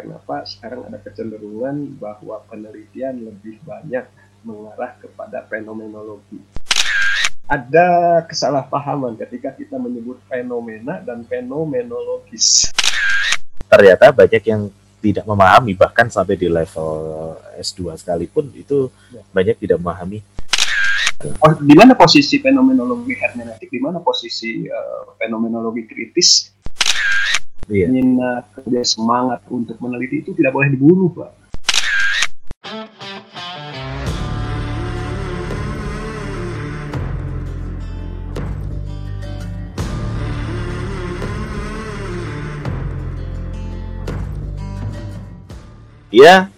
kenapa sekarang ada kecenderungan bahwa penelitian lebih banyak mengarah kepada fenomenologi. Ada kesalahpahaman ketika kita menyebut fenomena dan fenomenologis. Ternyata banyak yang tidak memahami bahkan sampai di level S2 sekalipun itu ya. banyak tidak memahami. Oh, di mana posisi fenomenologi hermeneutik, di mana posisi uh, fenomenologi kritis? Iya. Minat, kerja semangat untuk meneliti itu tidak boleh dibunuh, Pak. Ya,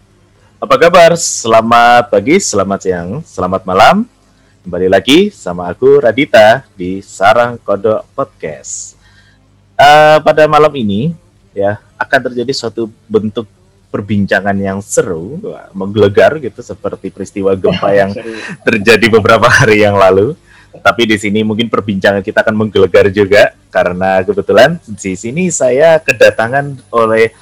apa kabar? Selamat pagi, selamat siang, selamat malam. Kembali lagi sama aku Radita di Sarang Kodok Podcast. Uh, pada malam ini ya akan terjadi suatu bentuk perbincangan yang seru, menggelegar gitu seperti peristiwa gempa yang terjadi beberapa hari yang lalu. Tapi di sini mungkin perbincangan kita akan menggelegar juga karena kebetulan di sini saya kedatangan oleh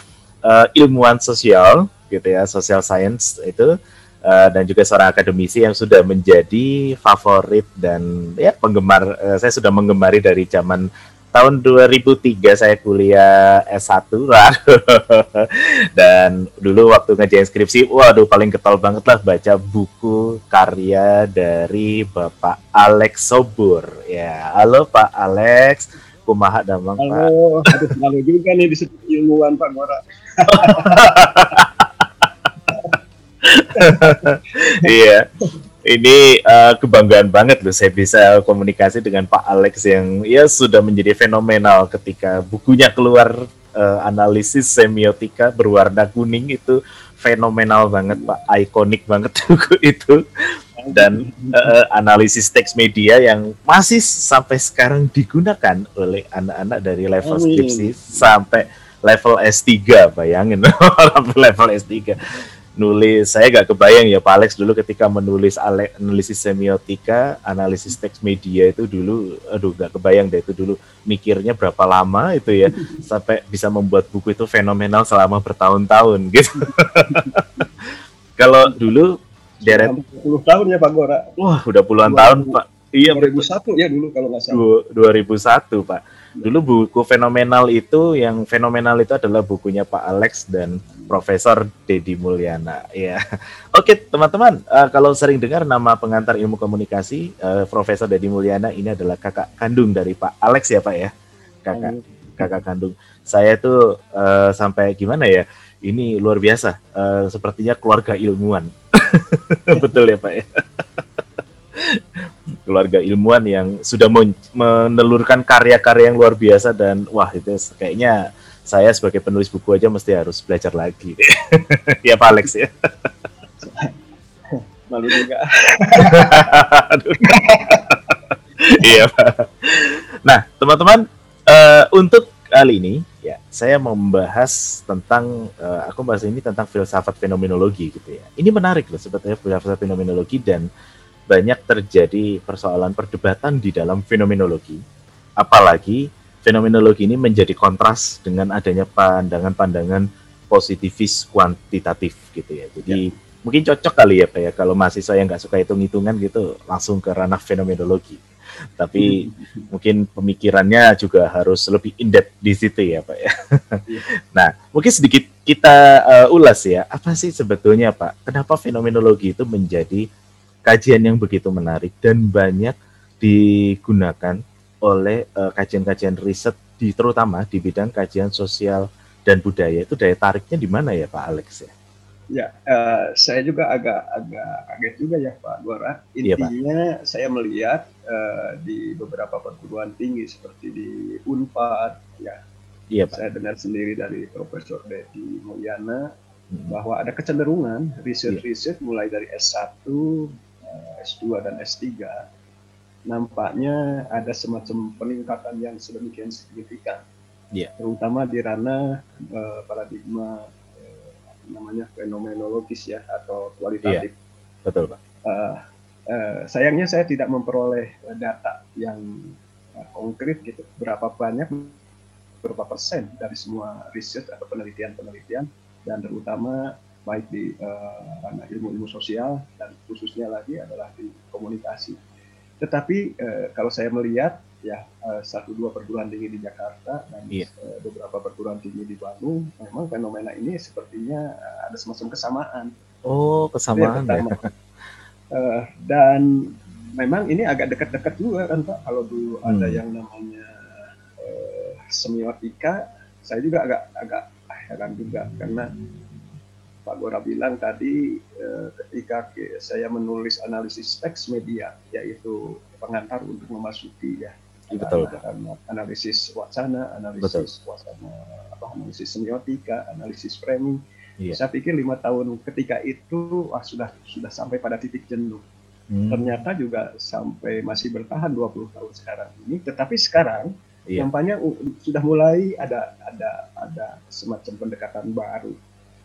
uh, ilmuwan sosial gitu ya social science itu uh, dan juga seorang akademisi yang sudah menjadi favorit dan ya penggemar uh, saya sudah menggemari dari zaman tahun 2003 saya kuliah S1 lah dan dulu waktu ngerjain skripsi waduh paling ketol banget lah baca buku karya dari Bapak Alex Sobur. Ya halo Pak Alex. Kumaha damang halo, Pak? halo aduh juga nih disebut ilmuwan Pak Gora iya ini uh, kebanggaan banget loh saya bisa komunikasi dengan Pak Alex yang ya sudah menjadi fenomenal ketika bukunya keluar uh, analisis semiotika berwarna kuning itu fenomenal banget Pak. Ikonik banget buku itu. Dan uh, analisis teks media yang masih sampai sekarang digunakan oleh anak-anak dari level skripsi sampai level S3 bayangin level S3 nulis. Saya gak kebayang ya Pak Alex dulu ketika menulis analisis semiotika analisis teks media itu dulu aduh gak kebayang deh itu dulu mikirnya berapa lama itu ya sampai bisa membuat buku itu fenomenal selama bertahun-tahun gitu. Kalau dulu deret 10 tahun ya Pak Gora. Wah udah puluhan 20, tahun Pak. Iya 2001 ya dulu kalau nggak salah. 2001 Pak. Dulu buku fenomenal itu yang fenomenal itu adalah bukunya Pak Alex dan Profesor Dedi Mulyana. Ya, oke teman-teman, uh, kalau sering dengar nama pengantar ilmu komunikasi, uh, Profesor Dedi Mulyana ini adalah kakak kandung dari Pak Alex ya Pak ya, kakak kakak kandung. Saya tuh uh, sampai gimana ya? Ini luar biasa, uh, sepertinya keluarga ilmuwan. Betul ya Pak ya. keluarga ilmuwan yang sudah menelurkan karya-karya yang luar biasa dan wah itu kayaknya saya sebagai penulis buku aja mesti harus belajar lagi. ya Pak Alex ya. Malu juga. iya Pak. Nah teman-teman uh, untuk kali ini ya saya mau membahas tentang uh, aku bahas ini tentang filsafat fenomenologi gitu ya. Ini menarik loh sebetulnya filsafat fenomenologi dan banyak terjadi persoalan perdebatan di dalam fenomenologi. Apalagi fenomenologi ini menjadi kontras dengan adanya pandangan-pandangan positivis kuantitatif gitu ya. Jadi ya. mungkin cocok kali ya Pak ya kalau mahasiswa yang nggak suka hitung-hitungan gitu langsung ke ranah fenomenologi. Tapi mungkin pemikirannya juga harus lebih in-depth di situ ya Pak ya. ya. nah, mungkin sedikit kita uh, ulas ya, apa sih sebetulnya Pak? Kenapa fenomenologi itu menjadi kajian yang begitu menarik dan banyak digunakan oleh uh, kajian-kajian riset di terutama di bidang kajian sosial dan budaya itu daya tariknya di mana ya Pak Alex ya? Ya, uh, saya juga agak agak kaget juga ya Pak Gora. Intinya iya, Pak. saya melihat uh, di beberapa perguruan tinggi seperti di Unpad ya. Iya, Pak. Saya dengar sendiri dari Profesor Dedi Mulyana hmm. bahwa ada kecenderungan riset-riset iya. mulai dari S1, S2 dan S3 nampaknya ada semacam peningkatan yang sedemikian signifikan, yeah. terutama di ranah uh, paradigma uh, namanya fenomenologis ya atau kualitatif. Yeah. Betul pak. Uh, uh, sayangnya saya tidak memperoleh data yang uh, konkret gitu berapa banyak berapa persen dari semua riset atau penelitian-penelitian dan terutama baik di uh, ranah ilmu-ilmu sosial dan khususnya lagi adalah di komunikasi. Tetapi uh, kalau saya melihat ya uh, satu dua perguruan tinggi di Jakarta dan yeah. uh, beberapa perguruan tinggi di Bandung, memang fenomena ini sepertinya uh, ada semacam kesamaan. Oh kesamaan ya. uh, dan memang ini agak dekat-dekat juga kan Pak. Kalau dulu hmm. ada yang namanya uh, semiotika, saya juga agak agak heran juga karena Pak Gora bilang tadi eh, ketika saya menulis analisis teks media, yaitu pengantar untuk memasuki ya betul. analisis wacana, analisis betul. wacana apa analisis semiotika, analisis framing. Iya. Saya pikir lima tahun ketika itu wah sudah sudah sampai pada titik jenuh. Hmm. Ternyata juga sampai masih bertahan 20 tahun sekarang ini. Tetapi sekarang iya. nampaknya sudah mulai ada ada ada semacam pendekatan baru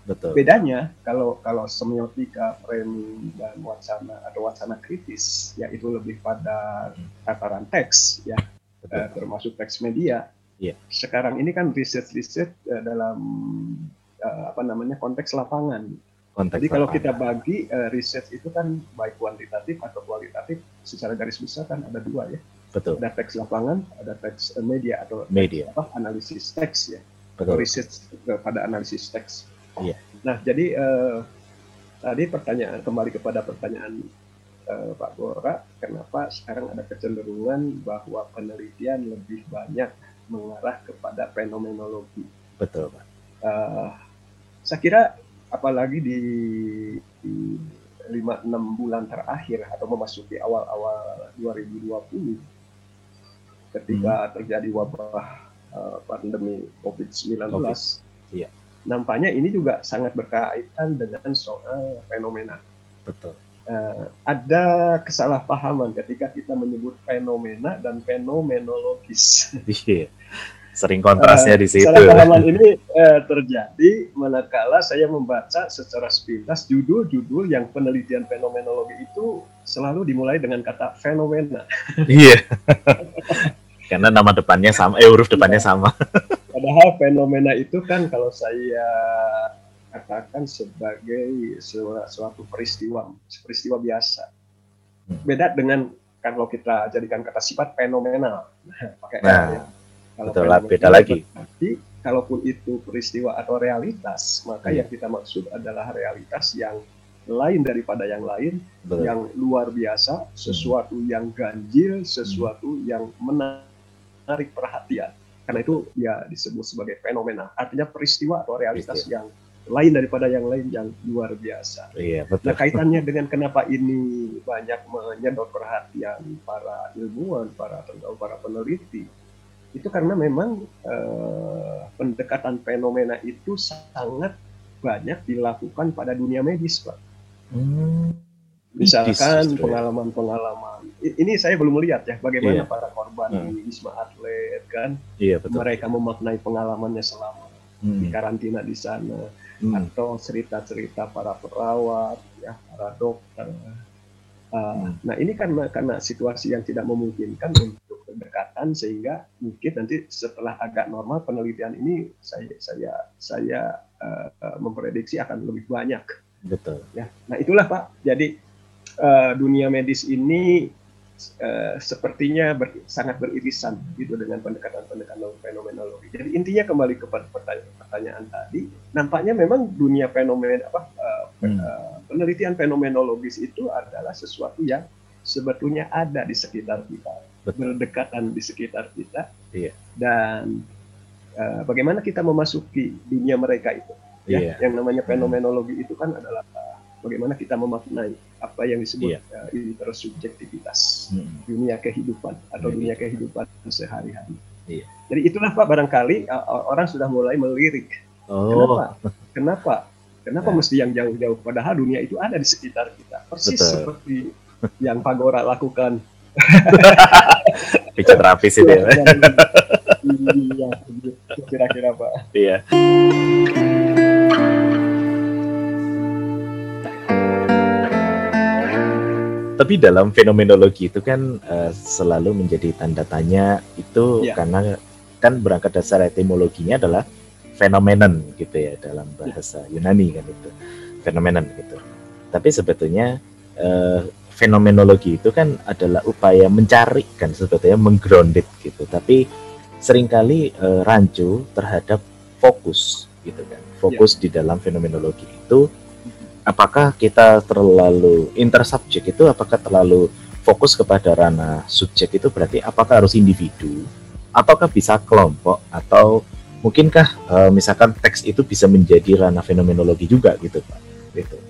Betul. Bedanya kalau kalau semiotika, framing dan wacana atau wacana kritis, yaitu lebih pada tataran teks, ya eh, termasuk teks media. Yeah. Sekarang ini kan riset-riset eh, dalam eh, apa namanya konteks lapangan. Konteks Jadi kalau kita bagi eh, riset itu kan baik kuantitatif atau kualitatif, secara garis besar kan ada dua ya. Betul. Ada teks lapangan, ada teks media atau media. apa analisis teks ya. Betul. Riset pada analisis teks Iya. Nah, jadi uh, tadi pertanyaan kembali kepada pertanyaan uh, Pak Gora, kenapa sekarang ada kecenderungan bahwa penelitian lebih banyak mengarah kepada fenomenologi? Betul, Pak. Uh, saya kira apalagi di, di 5-6 bulan terakhir atau memasuki awal-awal 2020 ketika hmm. terjadi wabah uh, pandemi COVID-19 COVID. Iya nampaknya ini juga sangat berkaitan dengan soal fenomena. Betul. Uh, ada kesalahpahaman ketika kita menyebut fenomena dan fenomenologis. Iya. Sering kontrasnya uh, di situ. Kesalahpahaman ini uh, terjadi manakala saya membaca secara sepintas judul-judul yang penelitian fenomenologi itu selalu dimulai dengan kata fenomena. Iya. Karena nama depannya sama, eh huruf depannya iya. sama. Padahal fenomena itu kan kalau saya katakan sebagai suatu peristiwa, peristiwa biasa. Hmm. Beda dengan kalau kita jadikan kata sifat fenomenal, pakai nah, ya. Kalau betul lah, beda lagi. Tapi kalaupun itu peristiwa atau realitas, maka hmm. yang kita maksud adalah realitas yang lain daripada yang lain, betul. yang luar biasa, sesuatu hmm. yang ganjil, sesuatu hmm. yang menarik perhatian karena itu ya disebut sebagai fenomena artinya peristiwa atau realitas yang lain daripada yang lain yang luar biasa. Iya, betul. Nah kaitannya dengan kenapa ini banyak menyedot perhatian para ilmuwan, para para peneliti, itu karena memang eh, pendekatan fenomena itu sangat banyak dilakukan pada dunia medis, pak. Hmm. Misalkan pengalaman-pengalaman. Ini saya belum melihat ya bagaimana yeah. para korban hmm. di wisma atlet kan. Iya, betul. Mereka memaknai pengalamannya selama hmm. di karantina di sana hmm. atau cerita-cerita para perawat ya, para dokter. Uh, hmm. Nah, ini karena karena situasi yang tidak memungkinkan untuk pendekatan sehingga mungkin nanti setelah agak normal penelitian ini saya saya saya uh, memprediksi akan lebih banyak. Betul. Ya. Nah, itulah Pak. Jadi uh, dunia medis ini uh, sepertinya ber, sangat beririsan gitu dengan pendekatan-pendekatan fenomenologi. Jadi intinya kembali ke pertanyaan, pertanyaan tadi, nampaknya memang dunia fenomena apa uh, hmm. uh, penelitian fenomenologis itu adalah sesuatu yang sebetulnya ada di sekitar kita, Betul. berdekatan di sekitar kita, iya. dan uh, bagaimana kita memasuki dunia mereka itu. Ya, iya. yang namanya fenomenologi itu kan adalah bagaimana kita memaknai apa yang disebut iya. uh, intersubjektivitas hmm. dunia kehidupan atau hmm. dunia kehidupan sehari-hari. Iya. Jadi itulah Pak barangkali uh, orang sudah mulai melirik. Oh. Kenapa? Kenapa? Kenapa ya. mesti yang jauh-jauh? Padahal dunia itu ada di sekitar kita. Persis Betul. seperti yang Pak Gora lakukan. Pijat terapis itu ya. Iya, kira-kira Pak. Iya. Tapi dalam fenomenologi itu kan uh, selalu menjadi tanda tanya itu ya. karena kan berangkat dasar etimologinya adalah fenomenon gitu ya dalam bahasa Yunani kan itu fenomenon gitu. Tapi sebetulnya uh, fenomenologi itu kan adalah upaya mencari kan sebetulnya menggrounded gitu. Tapi sering kali uh, rancu terhadap fokus gitu kan. Fokus ya. di dalam fenomenologi itu apakah kita terlalu intersubjek itu? Apakah terlalu fokus kepada ranah subjek itu? Berarti apakah harus individu? Ataukah bisa kelompok? Atau mungkinkah uh, misalkan teks itu bisa menjadi ranah fenomenologi juga gitu Pak? Gitu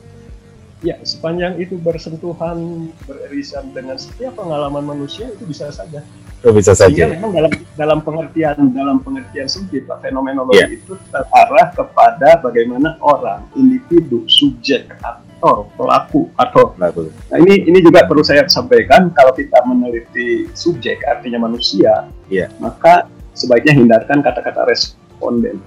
ya sepanjang itu bersentuhan beririsan dengan setiap pengalaman manusia itu bisa saja oh, bisa saja memang dalam dalam pengertian dalam pengertian sempit Pak fenomenologi yeah. itu terarah kepada bagaimana orang individu subjek aktor pelaku atau pelaku. Nah ini ini juga perlu saya sampaikan kalau kita meneliti subjek artinya manusia, yeah. maka sebaiknya hindarkan kata-kata responden.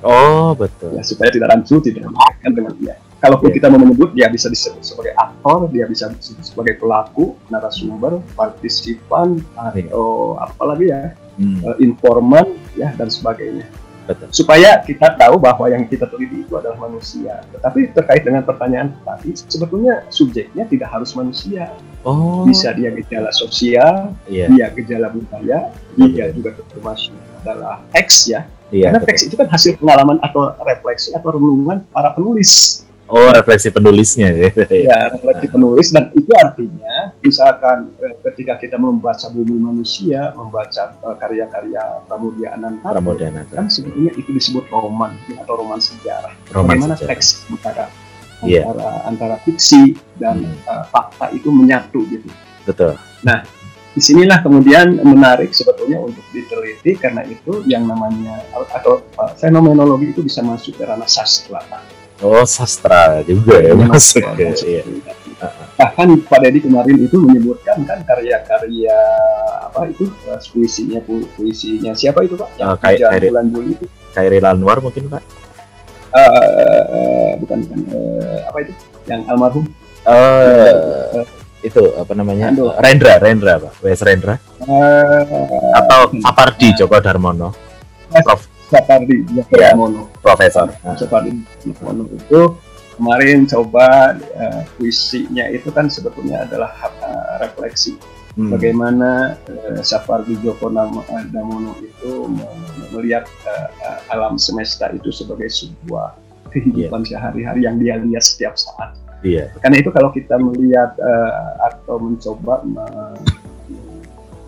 Oh betul. Ya, supaya tidak rancu, tidak dengan dia. Kalaupun yeah. kita mau menyebut, dia bisa disebut sebagai aktor, dia bisa disebut sebagai pelaku, narasumber, partisipan, yeah. atau apalagi ya, hmm. uh, informan, ya dan sebagainya. Betul. Supaya kita tahu bahwa yang kita teliti itu adalah manusia. Tetapi terkait dengan pertanyaan tadi, sebetulnya subjeknya tidak harus manusia. Oh. Bisa dia gejala sosial, yeah. dia gejala budaya, dia juga termasuk adalah X ya. Iya, Karena teks itu kan hasil pengalaman atau refleksi atau renungan para penulis. Oh, refleksi penulisnya ya. ya, refleksi penulis dan itu artinya misalkan eh, ketika kita membaca bumi manusia, membaca uh, karya-karya Pramudia Ananta, Pramudia Ananta, kan sebetulnya itu disebut roman atau roman sejarah. Roman Bagaimana sejarah. teks antara yeah. antara antara fiksi dan hmm. uh, fakta itu menyatu gitu. Betul. Nah, di sinilah kemudian menarik sebetulnya untuk diteliti karena itu yang namanya atau uh, fenomenologi itu bisa masuk ke ranah sastra. Oh sastra juga ya masuk ya. Iya. Bahkan Pak Deddy kemarin itu menyebutkan kan karya-karya apa itu uh, puisinya puisinya siapa itu Pak? Yang uh, Kairi bulan Juli itu. Kairi Lanwar mungkin Pak? Uh, uh, bukan bukan uh, apa itu? Yang almarhum. Uh, uh, itu apa namanya Ando. Rendra Rendra Pak Wes Rendra uh, atau Sapardi Joko Darmono Prof Sapardi ya, Darmono Profesor Sapardi Darmono itu kemarin coba uh, puisinya itu kan sebetulnya adalah uh, refleksi hmm. bagaimana uh, Sapardi Djoko Damono itu melihat uh, alam semesta itu sebagai sebuah kehidupan yeah. sehari-hari yang dia lihat setiap saat Iya. Karena itu kalau kita melihat uh, atau mencoba me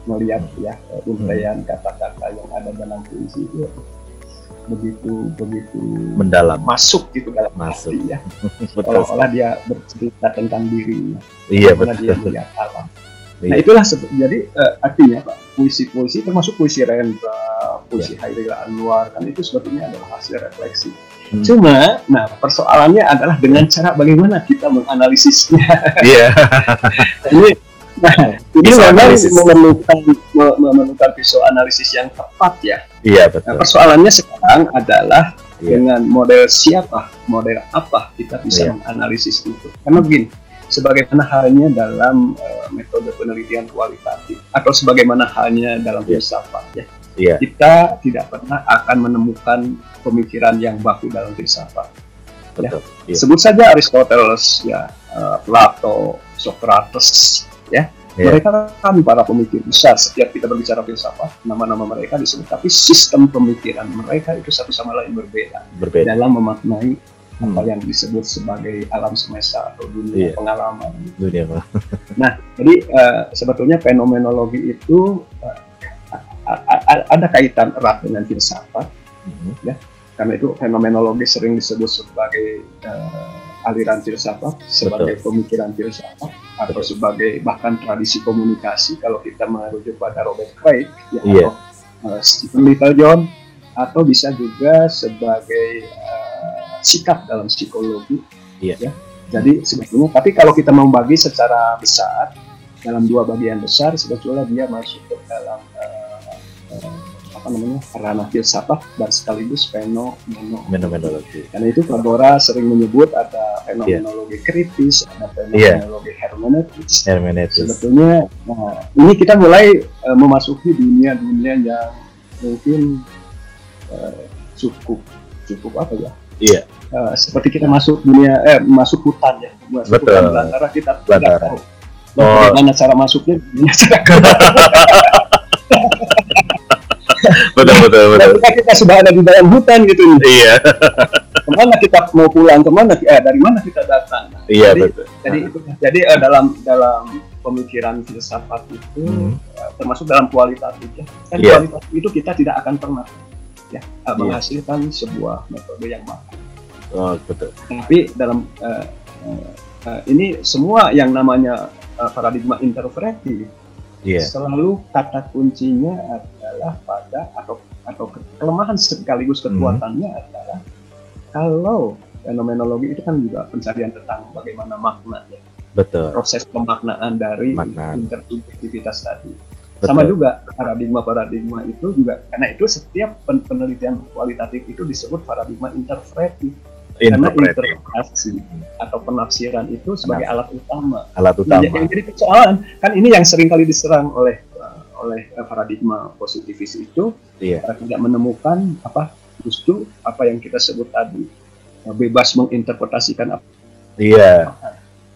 melihat ya hmm. kata-kata yang ada dalam puisi itu begitu begitu mendalam masuk gitu dalam masuk hati, ya seolah-olah dia bercerita tentang dirinya iya betul dia melihat alam iya. nah itulah jadi uh, artinya pak puisi-puisi termasuk puisi Rendra puisi yeah. Hairil Anwar kan itu sebetulnya adalah hasil refleksi Hmm. Cuma, nah persoalannya adalah dengan cara bagaimana kita menganalisisnya. Iya. ini, nah, ini memang memerlukan memerlukan visual analisis yang tepat ya. Iya betul. Nah, persoalannya sekarang adalah yeah. dengan model siapa, model apa kita bisa yeah. menganalisis itu. Karena begini, sebagaimana halnya dalam uh, metode penelitian kualitatif atau sebagaimana halnya dalam yeah. filsafat ya yeah. kita tidak pernah akan menemukan pemikiran yang baku dalam filsafat. Ya. Yeah. Sebut saja Aristoteles, ya, uh, Plato, Socrates, ya. Yeah. Mereka kan para pemikir besar. Setiap kita berbicara filsafat, nama-nama mereka disebut, tapi sistem pemikiran mereka itu satu sama lain berbeda, berbeda. dalam memaknai hmm. apa yang disebut sebagai alam semesta atau dunia yeah. pengalaman. Dunia. nah, jadi uh, sebetulnya fenomenologi itu uh, ada kaitan erat dengan filsafat, mm-hmm. ya. Karena itu fenomenologi sering disebut sebagai uh, aliran filsafat, sebagai Betul. pemikiran filsafat, atau Betul. sebagai bahkan tradisi komunikasi kalau kita merujuk pada Robert Craig, ya, yeah. atau uh, Stephen Littlejohn, atau bisa juga sebagai uh, sikap dalam psikologi, yeah. ya. Jadi sebetulnya, tapi kalau kita membagi secara besar dalam dua bagian besar, sebetulnya dia masuk ke dalam apa namanya ranah filsafat dan sekaligus fenomenologi. Karena itu Fedora sering menyebut ada fenomenologi yeah. kritis, ada fenomenologi yeah. hermeneutis. hermeneutis. Sebetulnya nah, ini kita mulai uh, memasuki dunia-dunia yang mungkin uh, cukup cukup apa ya? Iya. Uh, seperti kita masuk dunia eh masuk hutan ya, masuk Betul. hutan belantara kita Belantara. tidak tahu Oh. bagaimana cara masuknya, bagaimana cara betul betul betul. ketika kita sudah ada di dalam hutan gitu Iya. ke mana kita mau pulang ke mana eh dari mana kita datang Nah, Iya jadi, betul. jadi itu jadi eh, dalam dalam pemikiran filsafat itu Hmm. eh, termasuk dalam kualitatif ya kan Iya. kualitatif itu kita tidak akan pernah ya eh, menghasilkan sebuah metode yang mahal Oh betul. tapi dalam eh, eh, eh, ini semua yang namanya eh, paradigma interpretif Iya. selalu kata kuncinya adalah pada atau atau ke- kelemahan sekaligus Hmm. kekuatannya adalah kalau fenomenologi itu kan juga pencarian tentang bagaimana makna ya Betul. proses pemaknaan dari Makna. intersubjektivitas tadi sama Betul. juga paradigma-paradigma itu juga karena itu setiap pen- penelitian kualitatif itu disebut paradigma interpretif karena interpretasi atau penafsiran itu sebagai alat utama Alat Nah, utama. yang jadi persoalan kan ini yang sering kali diserang oleh oleh uh, paradigma positivis itu uh, tidak menemukan apa justru apa yang kita sebut tadi uh, bebas menginterpretasikan apa Iya.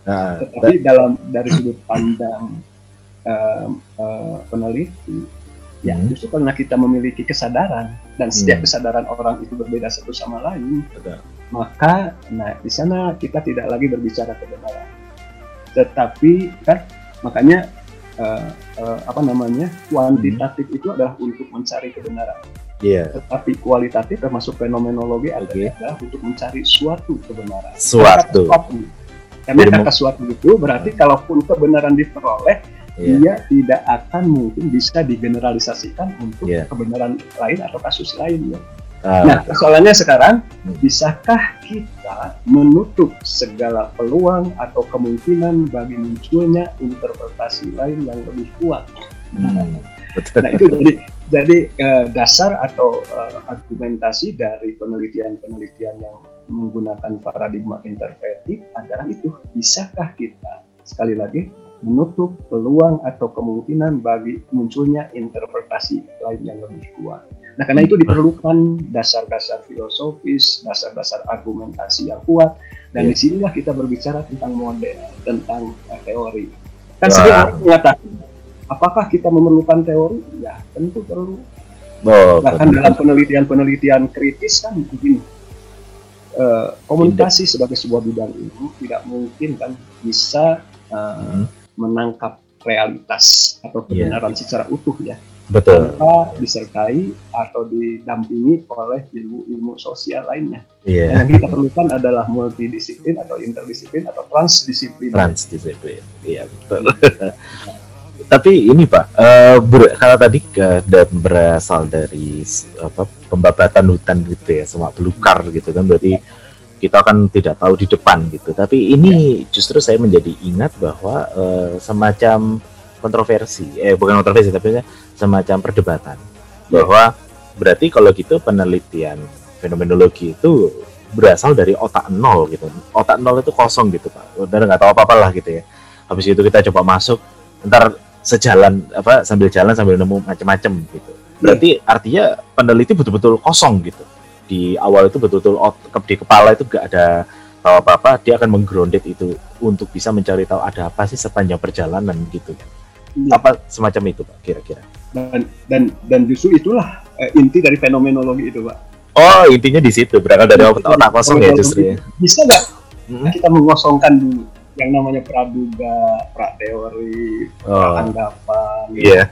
Nah, tetapi dalam dari sudut pandang um, uh, peneliti ya Hmm. justru karena kita memiliki kesadaran dan setiap Hmm. kesadaran orang itu berbeda satu sama lain betul. maka nah di sana kita tidak lagi berbicara kebenaran tetapi kan makanya eh, eh, apa namanya kuantitatif itu adalah untuk mencari kebenaran Iya. tetapi kualitatif termasuk fenomenologi Oke. adalah untuk mencari suatu kebenaran Suatu. Kata karena Jadi kata suatu itu berarti kalaupun kebenaran diperoleh Iya. dia tidak akan mungkin bisa digeneralisasikan untuk Iya. kebenaran lain atau kasus lain ya Nah, persoalannya sekarang, bisakah kita menutup segala peluang atau kemungkinan bagi munculnya interpretasi lain yang lebih kuat? hmm, betul. Nah, itu jadi jadi eh, dasar atau eh, argumentasi dari penelitian-penelitian yang menggunakan paradigma interpretif adalah itu, bisakah kita sekali lagi menutup peluang atau kemungkinan bagi munculnya interpretasi lain yang lebih kuat. Nah, karena itu diperlukan dasar-dasar filosofis, dasar-dasar argumentasi yang kuat, dan Iya. di sinilah kita berbicara tentang model, tentang eh, teori. Kan Wah. sering orang mengatakan, apakah kita memerlukan teori? Ya, tentu perlu. Oh, Bahkan betul. dalam penelitian-penelitian kritis kan begini, eh, komunikasi sebagai sebuah bidang ilmu tidak mungkin kan bisa eh, Hmm, menangkap realitas atau Iya. kebenaran secara utuh ya betul. tanpa disertai atau didampingi oleh ilmu-ilmu sosial lainnya. Iya. Dan yang kita perlukan adalah multidisiplin atau interdisiplin atau transdisiplin. transdisiplin iya betul tapi ini pak eh, ber- kalau tadi ke, dan berasal dari apa pembabatan hutan gitu ya semua belukar gitu kan berarti kita kan tidak tahu di depan gitu tapi ini justru saya menjadi ingat bahwa eh, semacam kontroversi. Eh bukan kontroversi tapi semacam perdebatan. Bahwa berarti kalau gitu penelitian fenomenologi itu berasal dari otak nol gitu. Otak nol itu kosong gitu pak. Udah nggak tahu apa apa lah gitu ya. Habis itu kita coba masuk ntar sejalan apa sambil jalan sambil nemu macam-macam gitu. Berarti artinya peneliti betul-betul kosong gitu. Di awal itu betul-betul di kepala itu gak ada tahu apa-apa dia akan menggrounded itu untuk bisa mencari tahu ada apa sih sepanjang perjalanan gitu. Apa semacam itu pak kira-kira? Dan dan dan justru itulah eh, inti dari fenomenologi itu, Pak. oh intinya di situ berangkat dari otak, kosong ya justru ya. Bisa nggak Mm-mm. kita mengosongkan dulu yang namanya praduga, prateori, oh. anggapan, iya.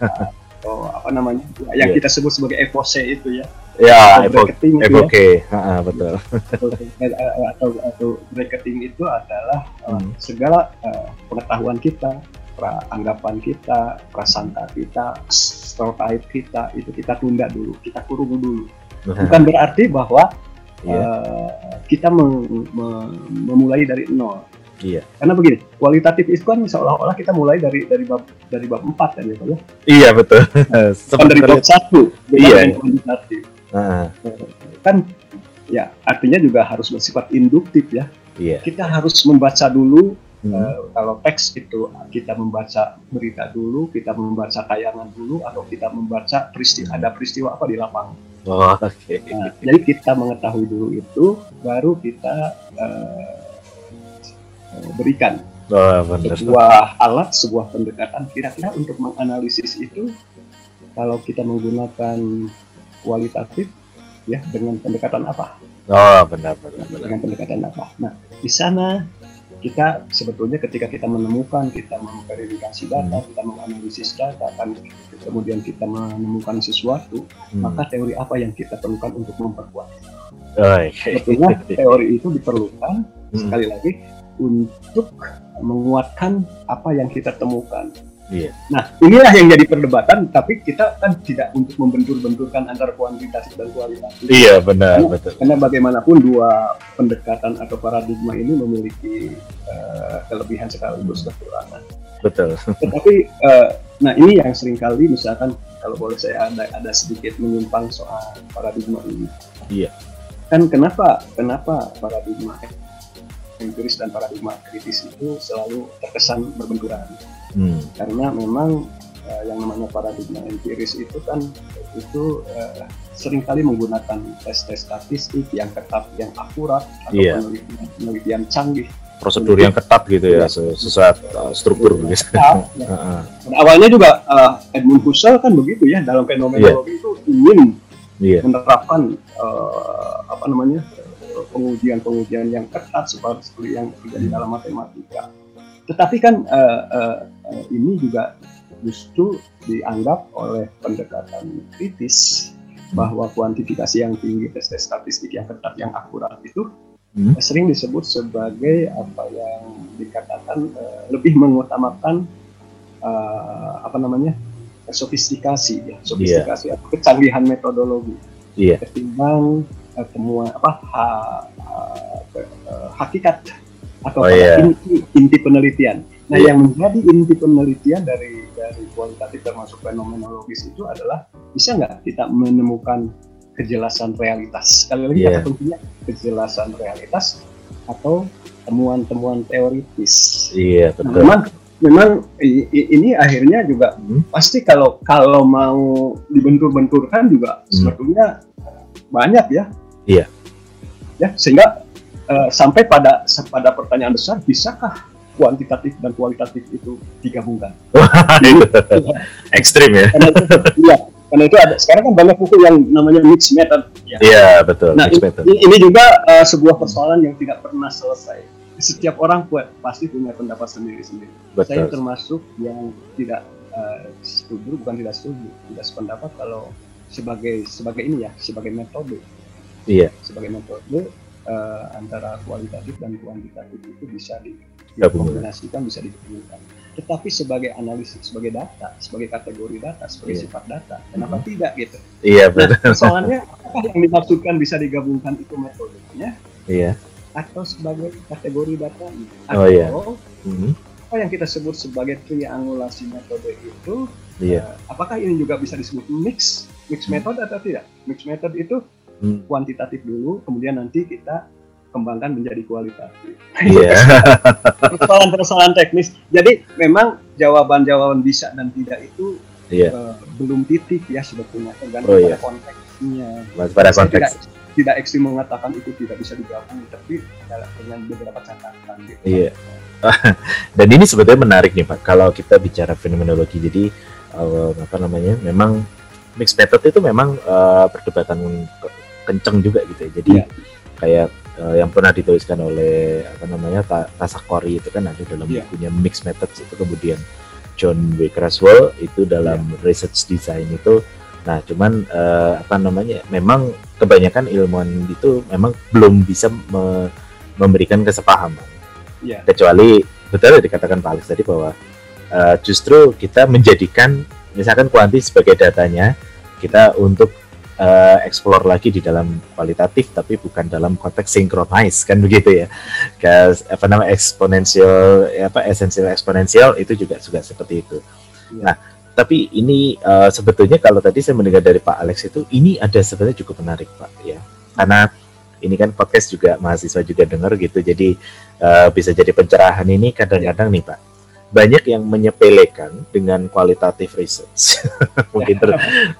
atau apa namanya? Yang Iya. kita sebut sebagai evose itu ya, ya evoke bracketing itu ya. evoke Ha-ha, betul. Atau, atau atau bracketing itu adalah uh, Hmm. segala uh, pengetahuan kita, anggapan kita, prasangka kita, stereotype kita itu kita tunda dulu, kita kurung dulu. Bukan berarti bahwa Iya. uh, kita mem- mem- memulai dari nol. Iya. Karena begini, kualitatif itu kan seolah-olah kita mulai dari dari bab dari bab 4 kan gitu ya. Iya betul. Bukan dari bab 1, bukan Iya, kuantitatif. Heeh, Kan ya artinya juga harus bersifat induktif ya. iya. Kita harus membaca dulu Hmm, Eh, kalau teks itu kita membaca berita dulu, kita membaca tayangan dulu, atau kita membaca peristiwa Hmm. ada peristiwa apa di lapangan. Oh, oke. Okay. Nah, jadi kita mengetahui dulu itu, baru kita uh, berikan oh, benar. sebuah alat, sebuah pendekatan. Kira-kira untuk menganalisis itu, kalau kita menggunakan kualitatif, ya dengan pendekatan apa? Oh, benar, benar, benar. Dengan pendekatan apa? Nah, di sana kita sebetulnya ketika kita menemukan, kita memverifikasi data, hmm. kita menganalisis data, kan kemudian kita menemukan sesuatu, hmm. maka teori apa yang kita perlukan untuk memperkuat? Oh, Sebetulnya teori itu diperlukan hmm. sekali lagi untuk menguatkan apa yang kita temukan. Iya. Nah, inilah yang jadi perdebatan, tapi kita kan tidak untuk membentur-benturkan antara kuantitas dan kualitas. Iya, benar, karena, betul. Karena bagaimanapun dua pendekatan atau paradigma ini memiliki uh, kelebihan sekaligus kekurangan. Betul. Tetapi, uh, nah ini yang sering kali misalkan kalau boleh saya ada ada sedikit menyimpang soal paradigma ini. Iya. Kan kenapa kenapa paradigma empiris dan paradigma kritis itu selalu terkesan berbenturan? Hmm. karena memang uh, yang namanya paradigma empiris itu kan itu uh, sering kali menggunakan tes-tes statistik yang ketat, yang akurat atau yeah. penelitian, penelitian canggih prosedur yang ketat gitu ya sesuai uh, struktur begitu. Ya, ya. awalnya juga uh, Edmund Husserl kan begitu ya dalam fenomenologi yeah. itu ingin yeah. menerapkan uh, apa namanya pengujian-pengujian yang ketat seperti yang terjadi dalam matematika. Tetapi kan uh, uh, uh, ini juga justru dianggap oleh pendekatan kritis bahwa kuantifikasi yang tinggi, tes-tes statistik yang ketat, yang akurat itu hmm. sering disebut sebagai apa yang dikatakan uh, lebih mengutamakan uh, apa namanya sofistikasi ya, sofistikasi yeah. atau kecanggihan metodologi yeah. ketimbang uh, temuan apa ha, ha, uh, hakikat atau oh, yeah. inti, inti penelitian. Nah, yeah. yang menjadi inti penelitian dari dari kualitatif termasuk fenomenologis itu adalah bisa nggak kita menemukan kejelasan realitas. Sekali lagi yeah. kata kuncinya kejelasan realitas atau temuan-temuan teoritis. Iya, yeah, betul. Nah, memang memang ini akhirnya juga hmm. pasti kalau kalau mau dibentur-benturkan juga hmm. sebetulnya banyak ya. Iya. Ya, sehingga uh, sampai pada pada pertanyaan besar bisakah kuantitatif dan kualitatif itu digabungkan? Ekstrim ya. Karena itu, iya, karena itu ada sekarang kan banyak buku yang namanya mixed method. Ya. Iya betul. Nah mixed ini, ini juga uh, sebuah persoalan yang tidak pernah selesai. Setiap orang buat pasti punya pendapat sendiri-sendiri. Saya termasuk yang tidak uh, setuju, bukan tidak setuju, tidak sependapat kalau sebagai sebagai ini ya, sebagai metode. Iya. Sebagai metode uh, antara kualitatif dan kuantitatif itu bisa di, dikombinasikan, bisa digabungkan. Tetapi sebagai analisis, sebagai data, sebagai kategori data, sebagai yeah. sifat data, kenapa hmm. tidak gitu? Iya nah, betul. Soalnya apa yang dimaksudkan bisa digabungkan itu metodenya? Iya. Atau sebagai kategori data? oh iya. Mm-hmm. Apa yang kita sebut sebagai triangulasi metode itu? Iya. Uh, apakah ini juga bisa disebut mix, mix hmm. method atau tidak? Mix method itu hmm. kuantitatif dulu, kemudian nanti kita kembangkan menjadi kualitatif. Yeah. Persoalan-persoalan teknis. Jadi memang jawaban-jawaban bisa dan tidak itu yeah. uh, belum titik ya sebetulnya tergantung oh, pada yeah. konteksnya. pada konteks. Tidak, tidak ekstrim mengatakan itu tidak bisa digabung, tapi dengan beberapa catatan gitu. Iya. dan ini sebetulnya menarik nih Pak, kalau kita bicara fenomenologi. Jadi uh, apa namanya? Memang mixed method itu memang uh, perdebatan kenceng juga gitu ya. Jadi yeah. kayak uh, yang pernah dituliskan oleh apa namanya Ta Tasakori itu kan ada dalam yeah. bukunya Mixed Methods itu kemudian John W. Creswell itu dalam yeah. research design itu nah cuman uh, apa namanya memang kebanyakan ilmuwan itu memang belum bisa me memberikan kesepahaman yeah. kecuali betul dikatakan Pak Alex tadi bahwa uh, justru kita menjadikan misalkan kuanti sebagai datanya kita untuk uh, explore lagi di dalam kualitatif tapi bukan dalam konteks synchronize kan begitu ya. Kayak apa nama eksponensial apa esensial eksponensial itu juga juga seperti itu. Ya. Nah, tapi ini uh, sebetulnya kalau tadi saya mendengar dari Pak Alex itu ini ada sebenarnya cukup menarik Pak ya. Karena ini kan podcast juga mahasiswa juga dengar gitu. Jadi uh, bisa jadi pencerahan ini kadang-kadang nih Pak banyak yang menyepelekan dengan kualitatif research. Mungkin ter,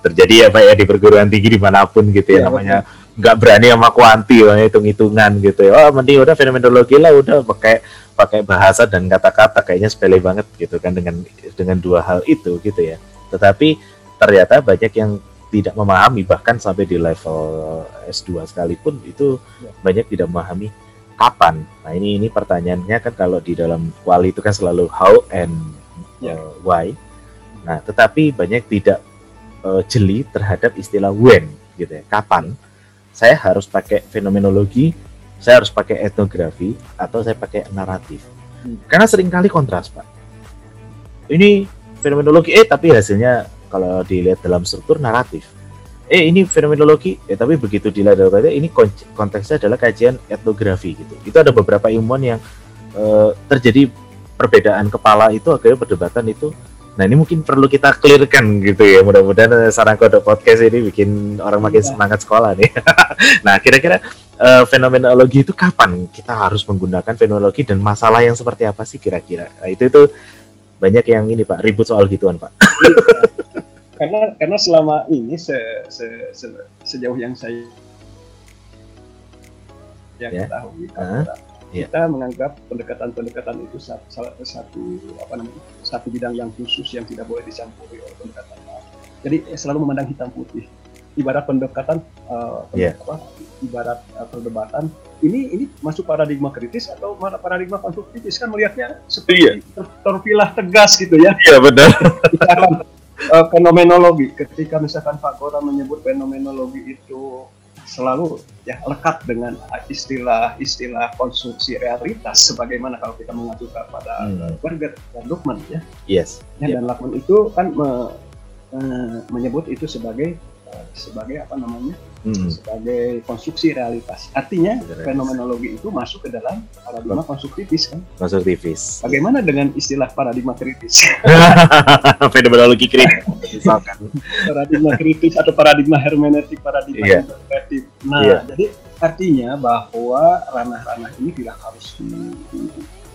terjadi ya Pak ya di perguruan tinggi di mana pun gitu ya, ya namanya nggak berani sama kuanti, hitung-hitungan gitu ya. Oh, mending udah fenomenologi lah udah pakai pakai bahasa dan kata-kata kayaknya sepele banget gitu kan dengan dengan dua hal itu gitu ya. Tetapi ternyata banyak yang tidak memahami bahkan sampai di level S2 sekalipun itu ya. banyak tidak memahami kapan. Nah ini ini pertanyaannya kan kalau di dalam kuali itu kan selalu how and yeah. uh, why. Nah tetapi banyak tidak uh, jeli terhadap istilah when gitu ya. Kapan saya harus pakai fenomenologi, saya harus pakai etnografi atau saya pakai naratif. Hmm. Karena sering kali kontras pak. Ini fenomenologi eh tapi hasilnya kalau dilihat dalam struktur naratif eh ini fenomenologi. Ya tapi begitu dilihat dari ini konteksnya adalah kajian etnografi gitu. Itu ada beberapa ilmuwan yang uh, terjadi perbedaan kepala itu akhirnya perdebatan itu. Nah ini mungkin perlu kita clearkan gitu ya. Mudah-mudahan sarang kode podcast ini bikin orang makin ya. semangat sekolah nih. Nah kira-kira uh, fenomenologi itu kapan kita harus menggunakan fenomenologi dan masalah yang seperti apa sih kira-kira? Nah, itu itu banyak yang ini pak. Ribut soal gituan pak. Iya karena karena selama ini se, se, se, sejauh yang saya yang yeah. ketahui uh, yeah. kita menganggap pendekatan-pendekatan itu satu, satu apa namanya satu bidang yang khusus yang tidak boleh dicampuri oleh pendekatan lain. Jadi eh, selalu memandang hitam putih. Ibarat pendekatan uh, yeah. apa, ibarat uh, perdebatan ini ini masuk paradigma kritis atau paradigma konstruktivis kan melihatnya seperti yeah. terpilah tegas gitu ya. Iya yeah, benar uh, fenomenologi. Ketika misalkan Pak Gora menyebut fenomenologi itu selalu ya lekat dengan istilah-istilah konstruksi realitas sebagaimana kalau kita mengacu kepada hmm. Berger dan Luckman ya. Yes. Ya, yep. Dan Luckman itu kan me, uh, menyebut itu sebagai sebagai apa namanya? hmm. sebagai konstruksi realitas. Artinya realitas. fenomenologi itu masuk ke dalam paradigma konstruktivis kan. Konstruktivis. Bagaimana dengan istilah paradigma kritis? fenomenologi kritis misalkan. paradigma kritis atau paradigma hermeneutik, paradigma yeah. interpretif. Nah, yeah. jadi artinya bahwa ranah-ranah ini tidak harus di, di,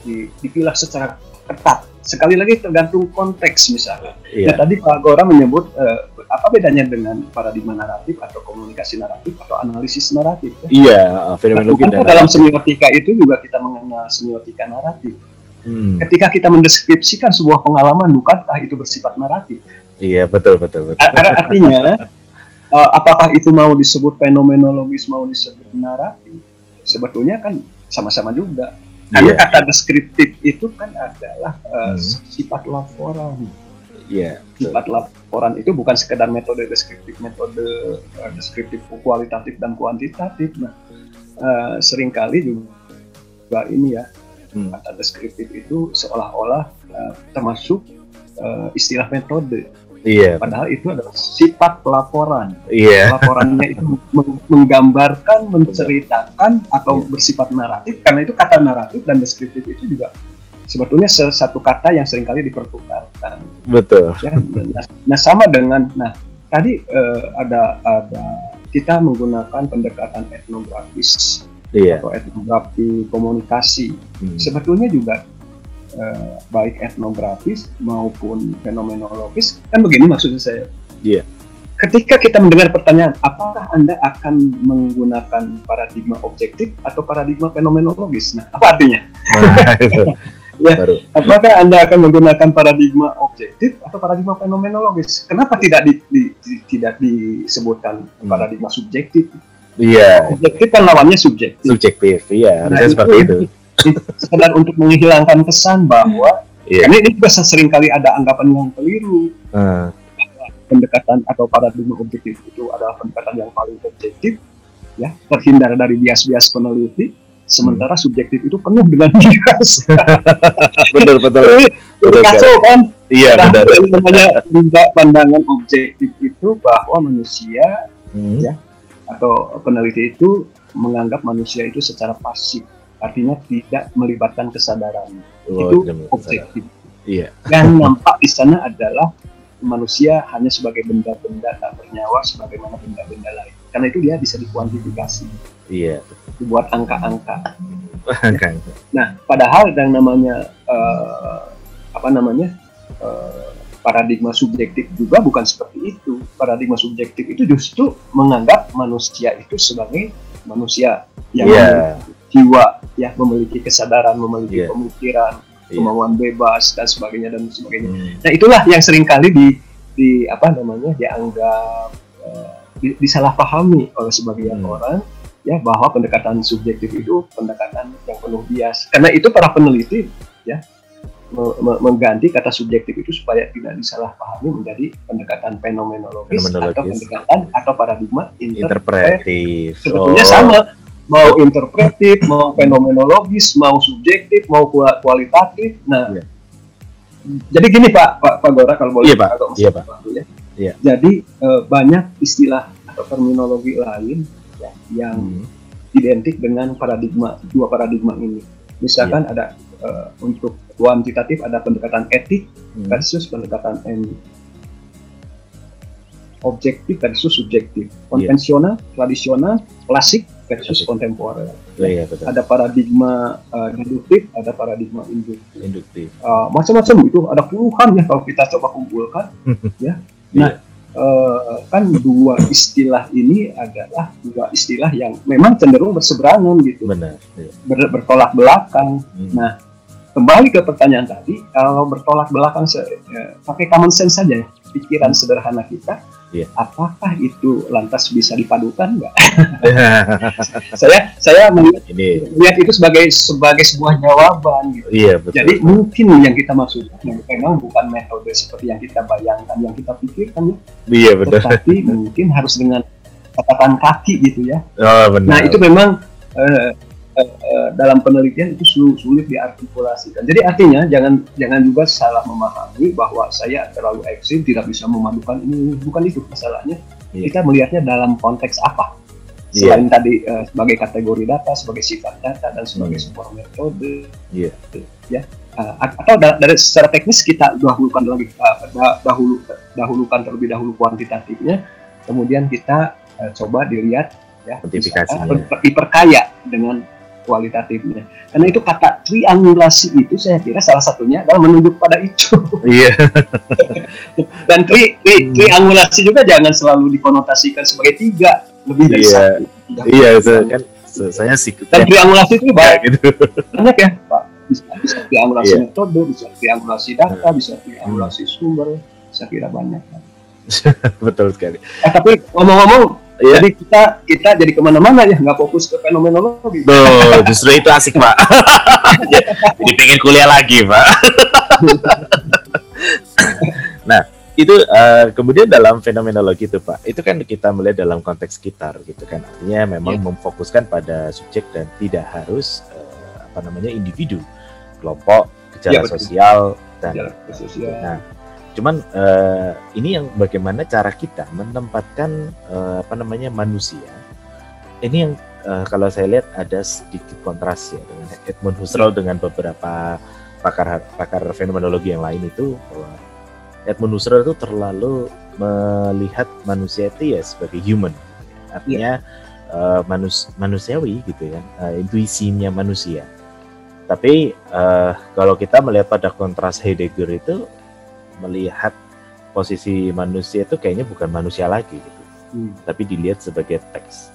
di, dipilah secara ketat. Sekali lagi tergantung konteks misalnya. Yeah. Nah, tadi Pak Gora menyebut uh, apa bedanya dengan paradigma naratif atau komunikasi naratif atau analisis naratif? Ya? Iya, fenomenologi nah, dalam semiotika itu juga kita mengenal semiotika naratif. Hmm. Ketika kita mendeskripsikan sebuah pengalaman, bukankah itu bersifat naratif? Iya, betul, betul, betul. Artinya, uh, apakah itu mau disebut fenomenologis, mau disebut naratif? Sebetulnya kan sama-sama juga. Karena yeah. kata deskriptif itu kan adalah uh, hmm. sifat laporan Iya. Yeah, Sifat laporan itu bukan sekedar metode deskriptif, metode uh, deskriptif kualitatif dan kuantitatif. Nah, uh, sering kali juga ini ya hmm. kata deskriptif itu seolah-olah uh, termasuk uh, istilah metode. Iya. Padahal itu adalah sifat laporan. Iya. Laporannya itu menggambarkan, menceritakan atau yeah. bersifat naratif. Karena itu kata naratif dan deskriptif itu juga sebetulnya satu kata yang sering kali dipertukarkan. Betul. Ya, nah, nah sama dengan, nah tadi uh, ada ada kita menggunakan pendekatan etnografis iya. atau etnografi komunikasi. Hmm. Sebetulnya juga uh, baik etnografis maupun fenomenologis kan begini maksudnya saya. Iya. Ketika kita mendengar pertanyaan, apakah Anda akan menggunakan paradigma objektif atau paradigma fenomenologis? Nah, apa artinya? Nah, Ya, baru. apakah Anda akan menggunakan paradigma objektif atau paradigma fenomenologis? Kenapa tidak di, di, di tidak disebutkan hmm. paradigma subjektif? Iya. Objektif kan lawannya subjektif. Subjektif, iya. Nah, itu, seperti itu. Sekedar untuk menghilangkan kesan bahwa yeah. karena ini juga sering kali ada anggapan yang keliru. Uh. Pendekatan atau paradigma objektif itu adalah pendekatan yang paling objektif, ya terhindar dari bias-bias peneliti sementara hmm. subjektif itu penuh dengan bias. betul betul. betul kacau kan? Iya benar. Namanya juga pandangan objektif itu bahwa manusia hmm. ya atau peneliti itu menganggap manusia itu secara pasif, artinya tidak melibatkan kesadaran. Oh, itu objektif. Iya. Yang nampak di sana adalah manusia hanya sebagai benda-benda tak bernyawa sebagaimana benda-benda lain. Karena itu dia bisa dikuantifikasi. Iya. Dibuat angka-angka. nah, padahal yang namanya uh, apa namanya uh, paradigma subjektif juga bukan seperti itu. Paradigma subjektif itu justru menganggap manusia itu sebagai manusia yang yeah. Jiwa, ya memiliki kesadaran, memiliki yeah. pemikiran, yeah. kemauan bebas dan sebagainya dan sebagainya. Hmm. Nah itulah yang sering kali di di apa namanya dianggap uh, disalahpahami oleh sebagian hmm. orang ya bahwa pendekatan subjektif itu pendekatan yang penuh bias. Karena itu para peneliti ya mengganti kata subjektif itu supaya tidak disalahpahami menjadi pendekatan fenomenologis, atau pendekatan atau paradigma interpretatif. Sebetulnya oh. sama, mau interpretif, mau fenomenologis, mau subjektif, mau kualitatif. Nah, yeah. jadi gini Pak Pak, Pak Gora kalau boleh yeah, Pak. Iya Pak. Ya. Yeah. Jadi uh, banyak istilah atau terminologi lain ya, yang hmm. identik dengan paradigma dua paradigma ini. Misalkan yeah. ada uh, untuk kuantitatif ada pendekatan etik hmm. versus pendekatan en objektif versus subjektif iya. konvensional yeah. tradisional klasik versus kontemporer yeah, betul. ada paradigma uh, deduktif ada paradigma induktif, induktif. Uh, macam-macam itu ada puluhan ya kalau kita coba kumpulkan ya nah yeah. Uh, kan dua istilah ini adalah dua istilah yang memang cenderung berseberangan gitu, Benar, iya. Ber, bertolak belakang. Hmm. Nah, kembali ke pertanyaan tadi, kalau bertolak belakang ya, pakai common sense saja, pikiran sederhana kita, yeah. apakah itu lantas bisa dipadukan enggak? saya saya melihat, Ini. melihat itu sebagai sebagai sebuah jawaban gitu. Iya, betul. Jadi mungkin yang kita maksudkan memang bukan metode seperti yang kita bayangkan, yang kita pikirkan ya. Iya betul. Tetapi mungkin harus dengan catatan kaki gitu ya. Oh, benar. Nah itu memang uh, Eh, dalam penelitian itu sulit diartikulasikan. Jadi artinya jangan jangan juga salah memahami bahwa saya terlalu ekstrim tidak bisa memadukan ini bukan itu masalahnya. Yeah. Kita melihatnya dalam konteks apa? Iya. Selain yeah. tadi uh, sebagai kategori data, sebagai sifat data dan sebagai hmm. sebuah metode. Yeah. Ya. Uh, atau da dari secara teknis kita dahulukan lagi uh, dahulu dahulukan terlebih dahulu kuantitatifnya, kemudian kita uh, coba dilihat ya, diperkaya dengan kualitatifnya. Karena itu kata triangulasi itu saya kira salah satunya adalah menunjuk pada itu. Iya. Dan tri, tri, triangulasi juga jangan selalu dikonotasikan sebagai tiga, lebih dari iya. satu. Iya, itu kan saya sih. Dan triangulasi itu banyak, gitu. banyak ya, Pak. Bisa, bisa triangulasi yeah. metode, bisa triangulasi data, hmm. bisa triangulasi sumber, saya kira banyak. Betul sekali. Eh, tapi ngomong-ngomong, Ya. Jadi kita kita jadi ke mana-mana ya, nggak fokus ke fenomenologi. Tuh, justru itu asik pak. jadi pengen kuliah lagi pak. nah, itu uh, kemudian dalam fenomenologi itu pak, itu kan kita melihat dalam konteks sekitar gitu kan, artinya memang ya. memfokuskan pada subjek dan tidak harus uh, apa namanya individu, kelompok, gejala ya, sosial dan gejala sosial. Nah, Cuman uh, ini yang bagaimana cara kita menempatkan uh, apa namanya manusia. Ini yang uh, kalau saya lihat ada sedikit kontras ya dengan Edmund Husserl dengan beberapa pakar pakar fenomenologi yang lain itu bahwa Edmund Husserl itu terlalu melihat manusia itu ya sebagai human. Artinya yeah. uh, manus manusiawi gitu ya, uh, intuisinya manusia. Tapi uh, kalau kita melihat pada kontras Heidegger itu melihat posisi manusia itu kayaknya bukan manusia lagi gitu, hmm. tapi dilihat sebagai teks.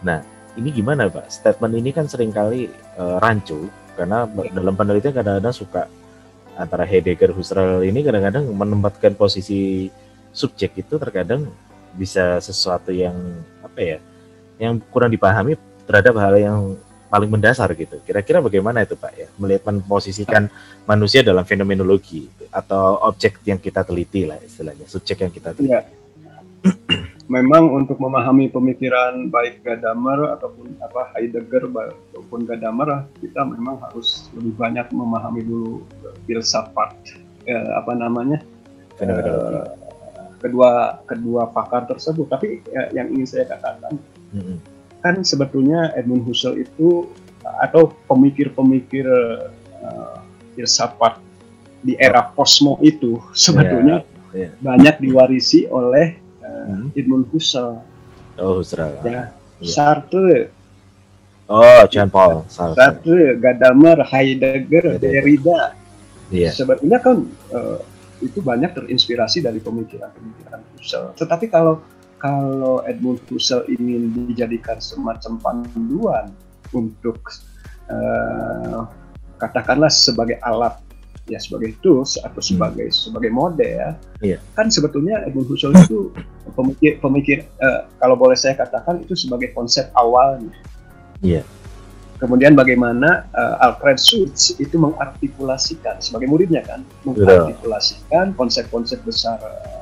Nah, ini gimana Pak? Statement ini kan sering kali uh, rancu karena dalam penelitian kadang-kadang suka antara Heidegger, Husserl ini kadang-kadang menempatkan posisi subjek itu terkadang bisa sesuatu yang apa ya, yang kurang dipahami terhadap hal yang paling mendasar gitu. Kira-kira bagaimana itu Pak ya melihat memposisikan manusia dalam fenomenologi atau objek yang kita teliti lah istilahnya, subjek yang kita teliti. Ya. Memang untuk memahami pemikiran baik Gadamer ataupun apa Heidegger ataupun Gadamer kita memang harus lebih banyak memahami dulu filsafat eh, apa namanya eh, kedua kedua pakar tersebut. Tapi eh, yang ingin saya katakan mm -hmm kan sebetulnya Edmund Husserl itu atau pemikir-pemikir uh, filsafat di era kosmo itu sebetulnya yeah, yeah. banyak diwarisi oleh uh, hmm. Edmund Husserl. Oh Husserl. Ya, yeah. Sartre. Oh Jean Paul Sartre. Sartre, Gadamer, Heidegger, Derrida. Yeah. Sebetulnya kan uh, itu banyak terinspirasi dari pemikiran-pemikiran Husserl. Tetapi kalau kalau Edmund Husserl ingin dijadikan semacam panduan untuk uh, katakanlah sebagai alat ya sebagai tools atau sebagai hmm. sebagai model yeah. kan sebetulnya Edmund Husserl itu pemikir pemikir uh, kalau boleh saya katakan itu sebagai konsep awalnya. Yeah. Kemudian bagaimana uh, Alfred Schutz itu mengartikulasikan sebagai muridnya kan mengartikulasikan konsep-konsep besar uh,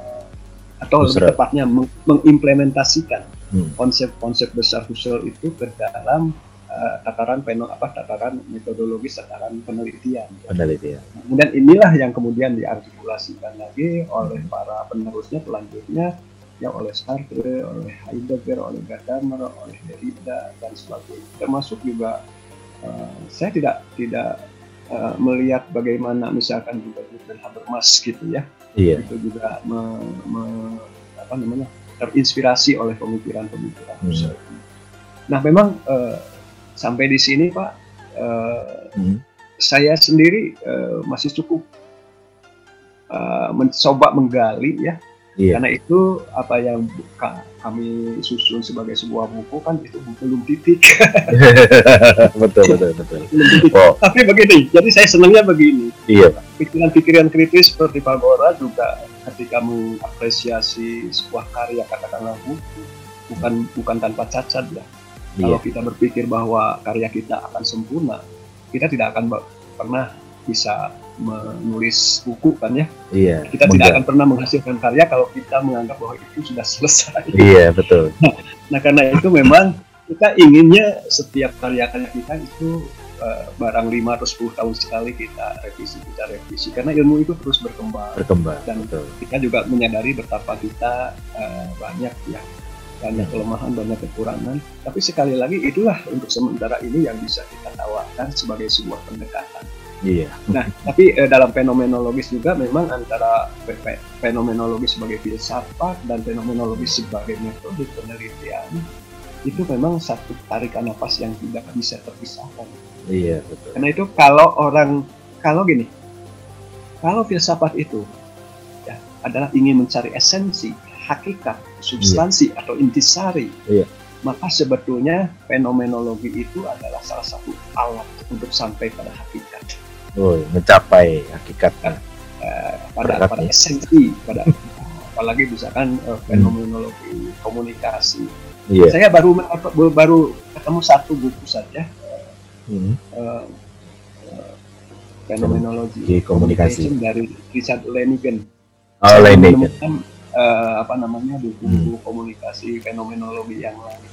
atau Husserl. lebih tepatnya meng mengimplementasikan hmm. konsep-konsep hmm. besar Husserl itu ke dalam uh, tataran peno apa tataran metodologis tataran penelitian. Penelitian. Kemudian inilah yang kemudian diartikulasikan lagi oleh para penerusnya pelanjutnya ya oleh Sartre, oleh Heidegger, oleh Gadamer, oleh Derrida dan sebagainya. Termasuk juga uh, saya tidak tidak uh, melihat bagaimana misalkan juga Jürgen Habermas gitu ya. Iya. Itu juga me, me, apa namanya terinspirasi oleh pemikiran-pemikiran hmm. Nah memang uh, sampai di sini Pak, uh, hmm. saya sendiri uh, masih cukup uh, mencoba menggali ya, yeah. karena itu apa yang kami susun sebagai sebuah buku kan itu belum titik. betul betul betul. titik. Oh. Tapi begini, jadi saya senangnya begini. Iya. Pikiran-pikiran kritis seperti Pak Bora juga ketika mengapresiasi sebuah karya katakanlah buku bukan bukan tanpa cacat ya Yeah. Kalau kita berpikir bahwa karya kita akan sempurna, kita tidak akan pernah bisa menulis buku kan ya. Iya. Kita mudah. tidak akan pernah menghasilkan karya kalau kita menganggap bahwa itu sudah selesai. Iya betul. Nah, nah karena itu memang kita inginnya setiap karya-karya kita itu uh, barang 5 atau 10 tahun sekali kita revisi kita revisi karena ilmu itu terus berkembang. Berkembang. Dan betul. kita juga menyadari betapa kita uh, banyak ya banyak kelemahan, banyak kekurangan. Tapi sekali lagi itulah untuk sementara ini yang bisa kita tawarkan sebagai sebuah pendekatan. Iya. Nah, tapi eh, dalam fenomenologis juga memang antara fenomenologis sebagai filsafat dan fenomenologis sebagai metode penelitian itu memang satu tarikan nafas yang tidak bisa terpisahkan. Iya, betul. Karena itu kalau orang kalau gini, kalau filsafat itu ya adalah ingin mencari esensi, hakikat, substansi yeah. atau intisari, yeah. maka sebetulnya fenomenologi itu adalah salah satu alat untuk sampai pada hakikat. Oh, mencapai hakikat. Uh, pada pada esensi, pada apalagi misalkan uh, fenomenologi hmm. komunikasi. Yeah. Saya baru baru ketemu satu buku saja. Hmm. Uh, fenomenologi komunikasi dari Richard Lenigan. Oh, Lenigan uh, apa namanya buku-buku hmm. komunikasi fenomenologi yang lain.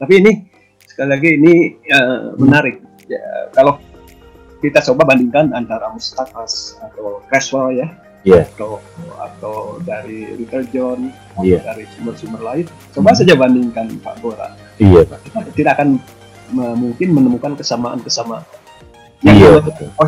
Tapi ini sekali lagi ini uh, menarik. Ya, kalau kita coba bandingkan antara Mustakas atau Creswell ya, yeah. atau atau dari Little John atau yeah. dari sumber-sumber lain, coba hmm. saja bandingkan Pak Bora. Iya Pak. Kita tidak akan mungkin menemukan kesamaan-kesamaan yang iya,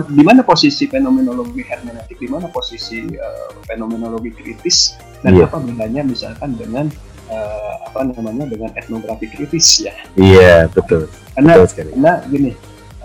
di mana posisi fenomenologi hermeneutik, di mana posisi uh, fenomenologi kritis, dan iya. apa bedanya misalkan dengan uh, apa namanya dengan etnografi kritis ya? Iya betul. Karena betul karena gini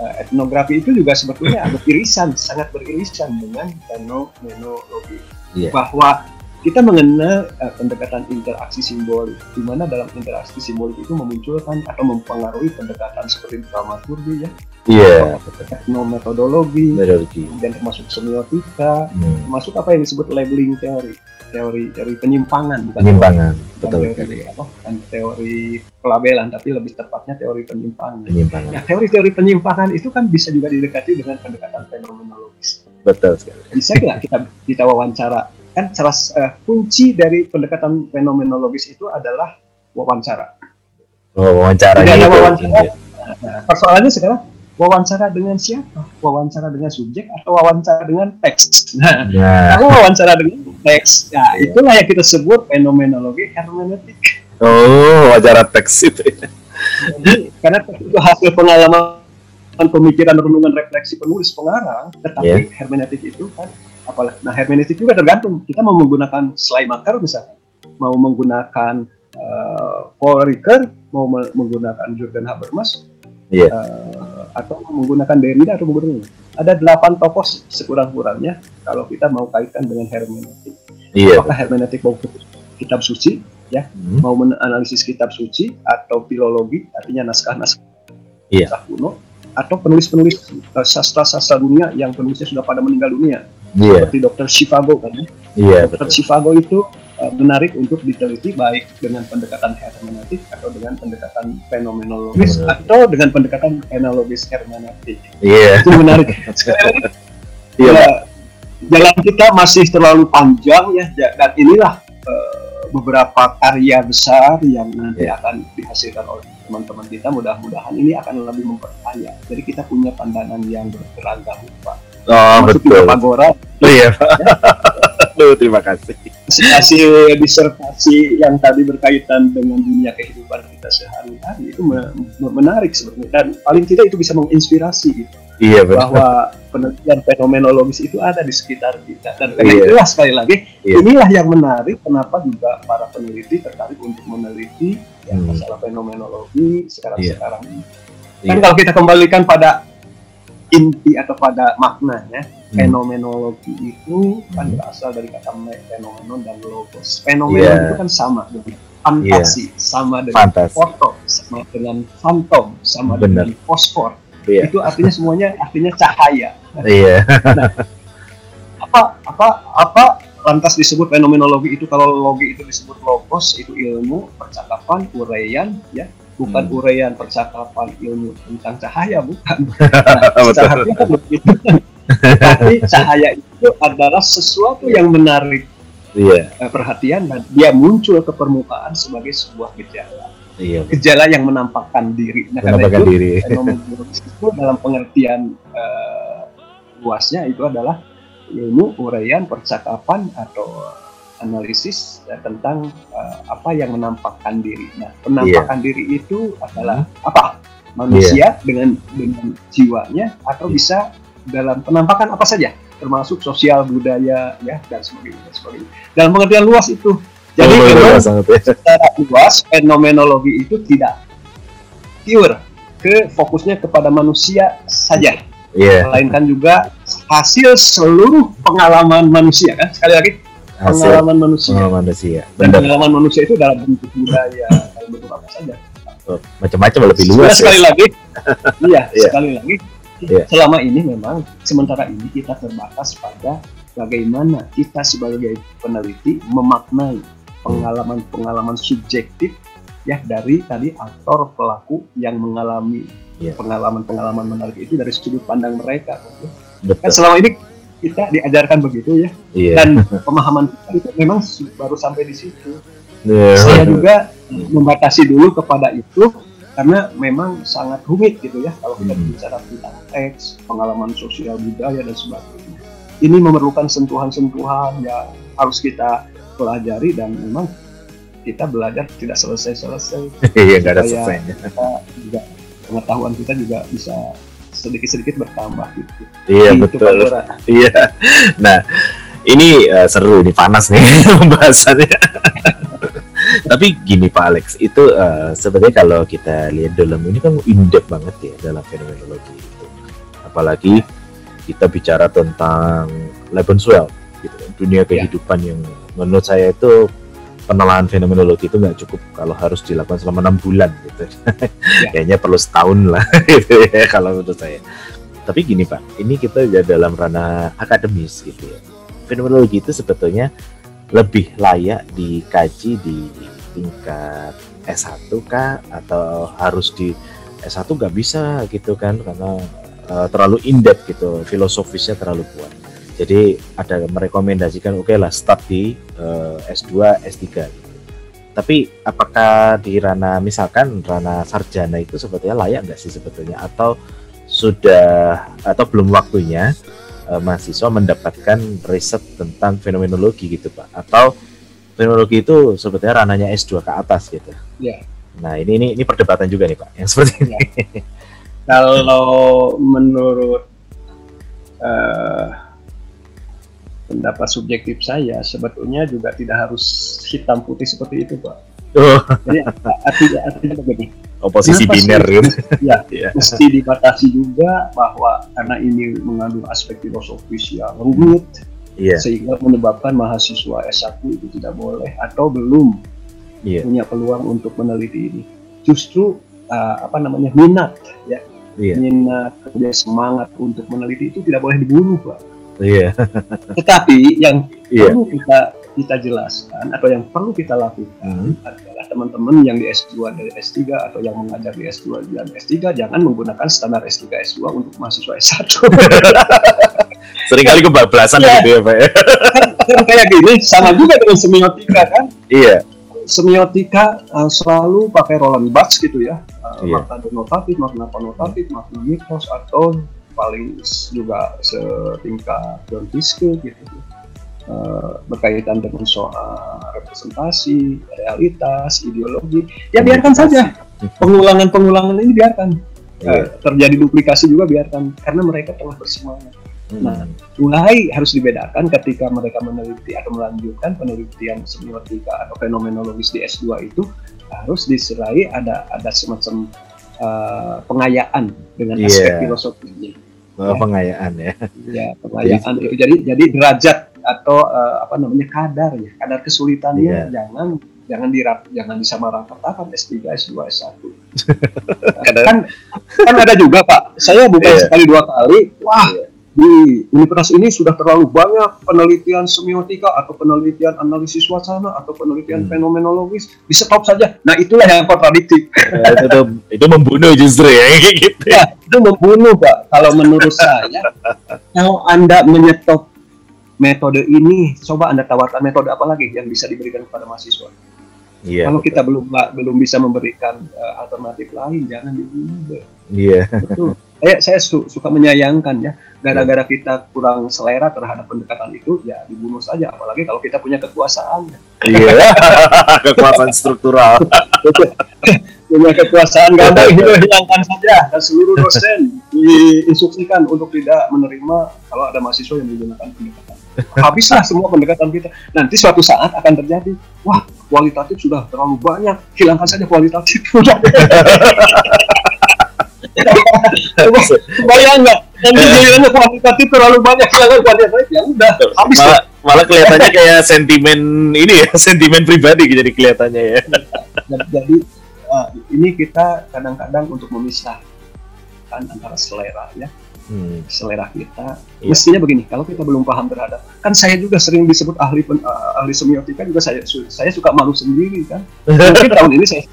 uh, etnografi itu juga sebetulnya beririsan, sangat beririsan dengan fenomenologi. Iya. Bahwa kita mengenal uh, pendekatan interaksi simbolik, di mana dalam interaksi simbolik itu memunculkan atau mempengaruhi pendekatan seperti dramaturgi ya, Iya. Yeah. Etnometodologi, metodologi, dan termasuk semiotika, hmm. termasuk apa yang disebut labeling teori, teori teori penyimpangan, bukan penyimpangan, teori, betul. Teori, apa, bukan teori pelabelan, tapi lebih tepatnya teori penyimpangan. Penyimpangan. Nah, teori-teori penyimpangan itu kan bisa juga didekati dengan pendekatan fenomenologis. Betul sekali. Bisa nggak kita kita wawancara? Kan salah uh, kunci dari pendekatan fenomenologis itu adalah wawancara. Oh, wawancara. Tidak ada wawancara. Nah, persoalannya sekarang wawancara dengan siapa? Wawancara dengan subjek atau wawancara dengan teks? Nah, ya. kalau wawancara dengan teks, nah ya. itulah yang kita sebut fenomenologi hermeneutik. Oh, wawancara teks itu. Jadi, karena itu hasil pengalaman pemikiran renungan refleksi penulis pengarang, tetapi yeah. hermeneutik itu kan apalagi nah hermeneutik juga tergantung kita mau menggunakan Schleiermacher misalnya, mau menggunakan uh, Paul Ricoeur, mau menggunakan Jurgen Habermas, yeah. Iya. uh, atau menggunakan Derrida atau menggunakan ada delapan tokoh sekurang-kurangnya kalau kita mau kaitkan dengan hermeneutik. Iya. Apakah hermeneutik mau kitab suci, ya, hmm. mau menganalisis kitab suci atau filologi, artinya naskah-naskah iya. kuno, atau penulis-penulis uh, sastra-sastra dunia yang penulisnya sudah pada meninggal dunia, yeah. seperti Dr. Chivago kan? Ya. Iya. Dr. Chivago itu uh, menarik untuk diteliti baik dengan pendekatan hermeneutik atau dengan pendekatan fenomenologis hmm. atau dengan pendekatan enologis hermeneutik. Iya. Yeah. Itu menarik. Iya. yeah. jalan kita masih terlalu panjang ya dan inilah uh, beberapa karya besar yang nanti yeah. akan dihasilkan oleh teman-teman kita mudah-mudahan ini akan lebih memperkaya. Jadi kita punya pandangan yang beragam Pak. Oh, Masuk betul. Pagora. Oh, iya. Aduh, terima kasih. Hasil disertasi yang tadi berkaitan dengan dunia kehidupan kita sehari-hari itu menarik sebenarnya dan paling tidak itu bisa menginspirasi gitu. Iya benar. Bahwa penelitian fenomenologis itu ada di sekitar kita dan karena iya. itulah sekali lagi iya. inilah yang menarik kenapa juga para peneliti tertarik untuk meneliti ya, hmm. masalah fenomenologi sekarang-sekarang iya. ini. Kan iya. kalau kita kembalikan pada inti atau pada maknanya. Fenomenologi itu kan berasal dari kata fenomenon dan logos. Fenomenon yeah. itu kan sama dengan fantasi, yeah. sama dengan Fantasi. foto, sama dengan fantom, sama Bener. dengan fosfor. Yeah. Itu artinya semuanya artinya cahaya. Iya. Yeah. nah, apa apa apa lantas disebut fenomenologi itu kalau logi itu disebut logos itu ilmu percakapan uraian ya bukan hmm. uraian percakapan ilmu tentang cahaya bukan nah, kan begitu tapi cahaya itu adalah sesuatu yang menarik yeah. perhatian dan dia muncul ke permukaan sebagai sebuah gejala. Iya. Gejala yang menampakkan diri. Nah, menampakkan itu, diri. itu dalam pengertian uh, luasnya itu adalah ilmu uraian percakapan atau analisis ya, tentang uh, apa yang menampakkan diri. Nah, penampakan yeah. diri itu adalah apa? Manusia yeah. dengan dengan jiwanya atau yeah. bisa dalam penampakan apa saja termasuk sosial budaya ya dan sebagainya dan sebagainya dalam pengertian luas itu jadi oh, memang ya. secara luas fenomenologi itu tidak pure ke fokusnya kepada manusia saja yeah. melainkan juga hasil seluruh pengalaman manusia kan sekali lagi hasil pengalaman manusia pengalaman manusia dan pengalaman manusia itu dalam bentuk budaya dalam bentuk apa saja oh, macam-macam lebih luas sekali ya. lagi iya yeah. sekali lagi yeah. selama ini memang sementara ini kita terbatas pada bagaimana kita sebagai peneliti memaknai pengalaman-pengalaman subjektif ya dari tadi aktor pelaku yang mengalami pengalaman pengalaman-pengalaman menarik itu dari sudut pandang mereka. Betul. Kan selama ini kita diajarkan begitu ya yeah. dan pemahaman kita itu memang baru sampai di situ. Yeah. Saya juga membatasi dulu kepada itu karena memang sangat rumit gitu ya kalau kita hmm. bicara tentang teks, pengalaman sosial budaya dan sebagainya. Ini memerlukan sentuhan-sentuhan yang harus kita pelajari dan memang kita belajar tidak selesai-selesai. Iya, nggak ada selesainya. juga pengetahuan kita juga bisa sedikit-sedikit bertambah gitu. Iya gitu, betul. Iya. Nah, ini uh, seru ini panas nih pembahasannya. Tapi gini Pak Alex, itu uh, sebenarnya kalau kita lihat dalam ini kan indep banget ya dalam fenomenologi itu. Apalagi kita bicara tentang Lebenswelt, gitu, dunia ya. kehidupan ya. yang menurut saya itu penelahan fenomenologi itu nggak cukup kalau harus dilakukan selama enam bulan gitu. Ya. Kayaknya perlu setahun lah gitu ya kalau menurut saya. Tapi gini Pak, ini kita dalam ranah akademis gitu ya. Fenomenologi itu sebetulnya lebih layak dikaji di tingkat S1 kah? Atau harus di S1 nggak bisa gitu kan? Karena uh, terlalu in-depth gitu filosofisnya terlalu kuat. Jadi ada merekomendasikan oke okay lah start di uh, S2 S3 gitu. tapi apakah di ranah misalkan ranah sarjana itu sebetulnya layak nggak sih sebetulnya? Atau sudah atau belum waktunya uh, mahasiswa mendapatkan riset tentang fenomenologi gitu pak. Atau fenomenologi itu sebetulnya ranahnya S2 ke atas gitu. Ya. Nah ini ini ini perdebatan juga nih pak yang seperti ini. Ya. kalau menurut uh, pendapat subjektif saya sebetulnya juga tidak harus hitam putih seperti itu pak. Oh. jadi artinya artinya begini oposisi Kenapa biner gitu. Ya, yeah. mesti dibatasi juga bahwa karena ini mengandung aspek filosofis yang rumit, yeah. sehingga menyebabkan mahasiswa S1 itu tidak boleh atau belum yeah. punya peluang untuk meneliti ini. Justru uh, apa namanya minat ya, yeah. minat kemudian semangat untuk meneliti itu tidak boleh dibunuh, pak. Iya. Yeah. Tetapi yang yeah. perlu kita kita jelaskan atau yang perlu kita lakukan hmm. Teman-teman yang di S2 dari S3 atau yang mengajar di S2 dan S3 jangan menggunakan standar S3 S2 untuk mahasiswa S1. Seringkali kebablasan ya. gitu ya Pak. Kan, kan kayak gini sama juga dengan semiotika kan. Iya. Semiotika uh, selalu pakai Roland Barthes gitu ya. Uh, iya. Makna denotatif, makna konotatif, makna mitos atau paling juga setingkat John Fiske gitu Eh, berkaitan dengan soal representasi, realitas, ideologi, ya biarkan saja pengulangan-pengulangan ini biarkan yeah. uh, terjadi duplikasi juga biarkan karena mereka telah bersemangat. Hmm. Nah, mulai harus dibedakan ketika mereka meneliti atau melanjutkan penelitian semiotika atau fenomenologis di S2 itu harus diserai ada ada semacam uh, pengayaan dengan yeah. aspek filosofinya. Oh, ya. pengayaan ya. Ya, pengayaan jadi jadi derajat atau uh, apa namanya kadar ya kadar kesulitannya yeah. jangan jangan dirap jangan disamaratakan S3 S2 S1 kan kan ada juga Pak. Saya bukan yeah. sekali dua kali. Wah yeah. di universitas ini sudah terlalu banyak penelitian semiotika atau penelitian analisis wacana atau penelitian hmm. fenomenologis. Di stop saja. Nah itulah yang kontradiktif. Ya, itu, itu membunuh justru ya gitu. Ya itu membunuh Pak kalau menurut saya. Kalau anda menyetop metode ini coba anda tawarkan metode apa lagi yang bisa diberikan kepada mahasiswa? Yeah, kalau betul. kita belum belum bisa memberikan uh, alternatif lain jangan dibunuh iya. Yeah. saya saya su suka menyayangkan ya gara-gara iya. kita kurang selera terhadap pendekatan itu ya dibunuh saja apalagi kalau kita punya kekuasaan iya. Yeah. kekuasaan struktural punya kekuasaan gampang hilangkan saja. Dan seluruh dosen diinstruksikan untuk tidak menerima kalau ada mahasiswa yang menggunakan pendekatan habislah semua pendekatan kita. Nanti suatu saat akan terjadi. Wah kualitatif sudah terlalu banyak. Hilangkan saja kualitatif. Bayang nggak? Nanti gilirannya kualitatif terlalu banyak. Hilangkan kualitatif ya udah. Habis malah, malah kelihatannya kayak sentimen ini ya sentimen pribadi jadi kelihatannya ya. Jadi uh, ini kita kadang-kadang untuk memisahkan antara selera ya hmm. selera kita yeah. mestinya begini kalau kita belum paham terhadap kan saya juga sering disebut ahli pen, uh, ahli semiotika juga saya saya suka malu sendiri kan mungkin tahun ini saya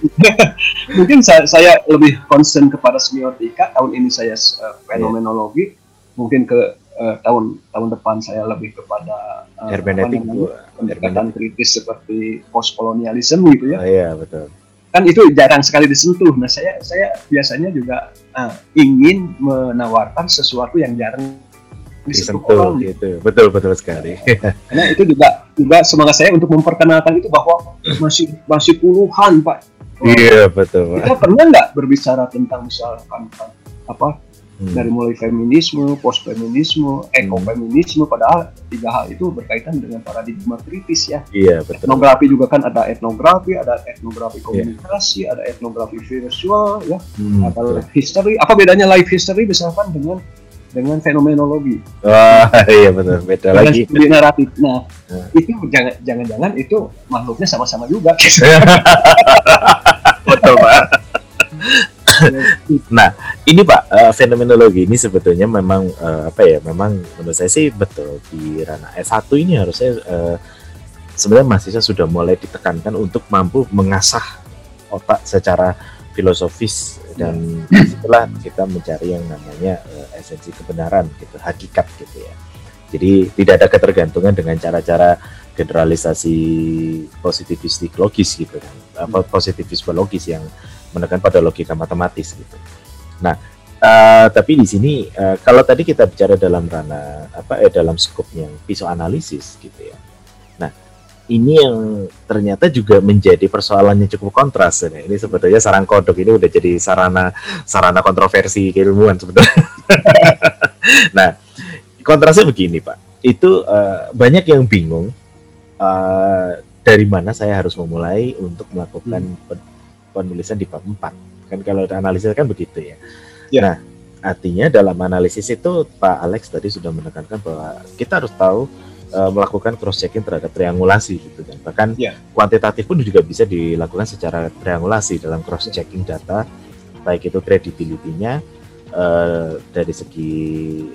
mungkin saya, saya lebih concern kepada semiotika tahun ini saya uh, fenomenologi yeah. mungkin ke uh, tahun tahun depan saya lebih kepada uh, hermeneutik pendekatan kritis seperti postkolonialisme gitu ya. Oh, iya betul kan itu jarang sekali disentuh. Nah saya saya biasanya juga uh, ingin menawarkan sesuatu yang jarang disentuh gitu. Betul betul sekali. Karena itu juga juga semangat saya untuk memperkenalkan itu bahwa masih masih puluhan pak. Iya betul. Kita pernah nggak berbicara tentang misalkan apa hmm. dari mulai feminisme, post feminisme, ekofeminisme, padahal tiga hal itu berkaitan dengan paradigma kritis ya. Iya betul. Etnografi juga kan ada etnografi, ada etnografi iya. komunikasi, yeah. ada etnografi visual ya, hmm, ada life history. Apa bedanya life history misalkan dengan dengan fenomenologi. Wah, iya betul, beda dengan lagi. naratif. Nah, hmm. itu jangan jangan-jangan itu makhluknya sama-sama juga. betul, Pak. nah, ini Pak, uh, fenomenologi ini sebetulnya memang uh, apa ya? Memang menurut saya sih betul di ranah S1 ini harusnya uh, sebenarnya mahasiswa sudah mulai ditekankan untuk mampu mengasah otak secara filosofis dan setelah kita mencari yang namanya uh, esensi kebenaran gitu, hakikat gitu ya. Jadi tidak ada ketergantungan dengan cara-cara generalisasi positivistik logis gitu kan, apa positivisme logis yang menekan pada logika matematis gitu. Nah, uh, tapi di sini uh, kalau tadi kita bicara dalam ranah apa eh dalam skop yang analisis gitu ya. Nah, ini yang ternyata juga menjadi persoalan yang cukup kontras ya. Ini sebetulnya sarang kodok ini udah jadi sarana sarana kontroversi keilmuan sebetulnya. nah, kontrasnya begini, Pak. Itu uh, banyak yang bingung uh, dari mana saya harus memulai untuk melakukan hmm penulisan di bab 4 kan kalau analisis kan begitu ya. ya. Nah, artinya dalam analisis itu Pak Alex tadi sudah menekankan bahwa kita harus tahu uh, melakukan cross checking terhadap triangulasi gitu kan. Bahkan ya. kuantitatif pun juga bisa dilakukan secara triangulasi dalam cross checking data baik itu credibility-nya uh, dari segi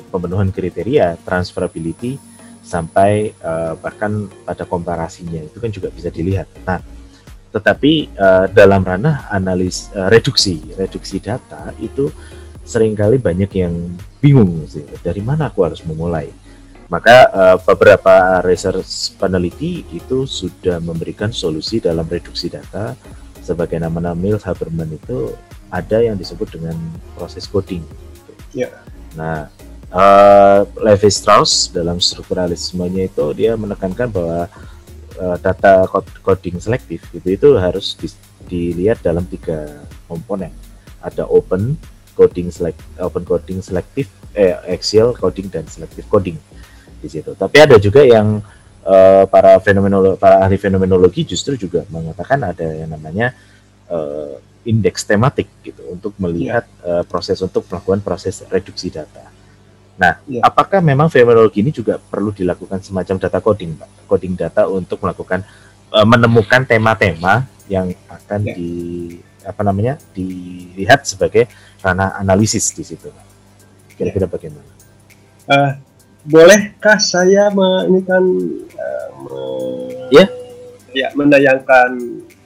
pemenuhan kriteria, transferability sampai uh, bahkan pada komparasinya itu kan juga bisa dilihat. Nah, tetapi uh, dalam ranah analis uh, reduksi reduksi data itu sering kali banyak yang bingung sih dari mana aku harus memulai maka uh, beberapa research peneliti itu sudah memberikan solusi dalam reduksi data sebagai nama Mills Haberman itu ada yang disebut dengan proses coding. Ya. Nah, uh, Levi Strauss dalam strukturalismenya itu dia menekankan bahwa uh, data coding selektif itu itu harus di, dilihat dalam tiga komponen. Ada open coding select open coding selektif eh axial coding dan selective coding di situ. Tapi ada juga yang uh, para fenomenologi para ahli fenomenologi justru juga mengatakan ada yang namanya uh, indeks tematik gitu untuk melihat yeah. uh, proses untuk melakukan proses reduksi data. Nah, ya. apakah memang fenomenologi ini juga perlu dilakukan semacam data coding, Pak? Coding data untuk melakukan uh, menemukan tema-tema yang akan ya. di apa namanya dilihat sebagai ranah analisis di situ. Kira-kira ya. bagaimana? Uh, bolehkah saya ini kan uh, me, ya ya menayangkan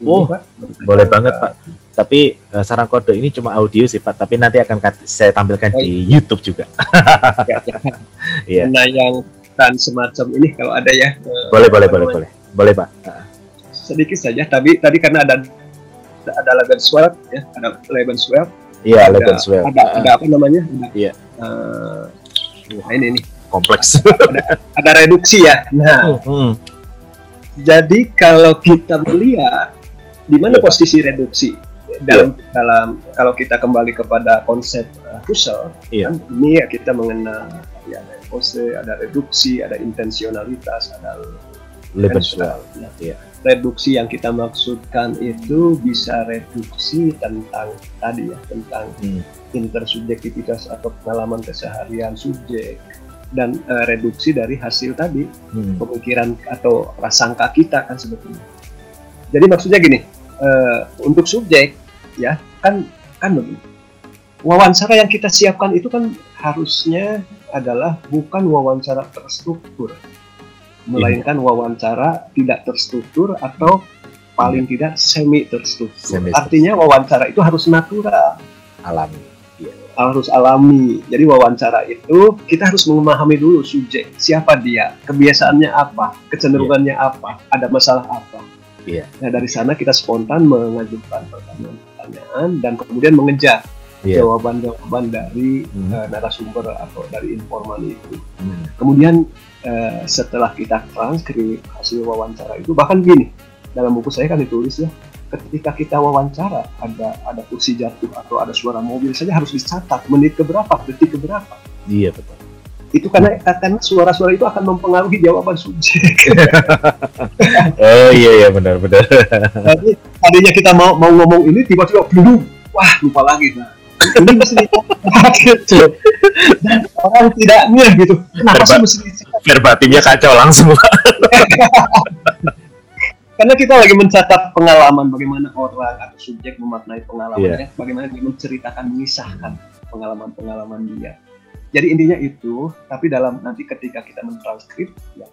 oh, ini, Pak? boleh banget Pak tapi uh, sarang kode ini cuma audio sih Pak, tapi nanti akan saya tampilkan oh, di iya. YouTube juga. ya, ya. yeah. Menayangkan semacam ini kalau ada ya. Uh, boleh, boleh, boleh, boleh, boleh Pak. Sedikit saja, tapi tadi karena ada ada Leben Swell ya, ada Leben Swell. Iya, Leben Swell. Ada, ada apa namanya? Iya. Uh, nah ini nih kompleks. ada, ada reduksi ya. Nah, hmm. hmm. jadi kalau kita melihat di mana iya. posisi reduksi? Dalam yeah. dalam kalau kita kembali kepada konsep uh, Husserl yeah. kan ini ya kita mengenal ya ada pose, ada reduksi, ada intensionalitas, ada Lebenswel. Nah, yeah. Reduksi yang kita maksudkan itu bisa reduksi tentang tadi ya tentang hmm. intersubjektivitas atau pengalaman keseharian subjek dan uh, reduksi dari hasil tadi hmm. pemikiran atau prasangka kita kan sebetulnya. Jadi maksudnya gini, uh, untuk subjek ya. Kan kan wawancara yang kita siapkan itu kan harusnya adalah bukan wawancara terstruktur. Melainkan wawancara tidak terstruktur atau paling tidak semi terstruktur semi artinya wawancara itu harus natural. Alami. Ya. harus alami. Jadi wawancara itu kita harus memahami dulu subjek. Siapa dia? Kebiasaannya apa? Kecenderungannya ya. apa? Ada masalah apa? Iya. Nah dari sana kita spontan mengajukan pertanyaan-pertanyaan dan kemudian mengejar yeah. jawaban-jawaban dari hmm. uh, narasumber atau dari informan itu. Hmm. Kemudian uh, setelah kita transkrip hasil wawancara itu bahkan gini dalam buku saya kan ditulis ya ketika kita wawancara ada ada kursi jatuh atau ada suara mobil saja harus dicatat menit keberapa detik keberapa. Iya betul itu karena karena suara-suara itu akan mempengaruhi jawaban subjek. oh iya iya benar benar. Jadi tadinya kita mau mau ngomong ini tiba-tiba belum, wah lupa lagi. Nah, ini mesti gitu. Dan orang tidak ngeh gitu. Kenapa Verba, sih mesti verbatimnya kacau langsung. karena kita lagi mencatat pengalaman bagaimana orang atau subjek memaknai pengalamannya, yeah. bagaimana dia menceritakan, mengisahkan pengalaman-pengalaman dia jadi intinya itu tapi dalam nanti ketika kita mentranskrip ya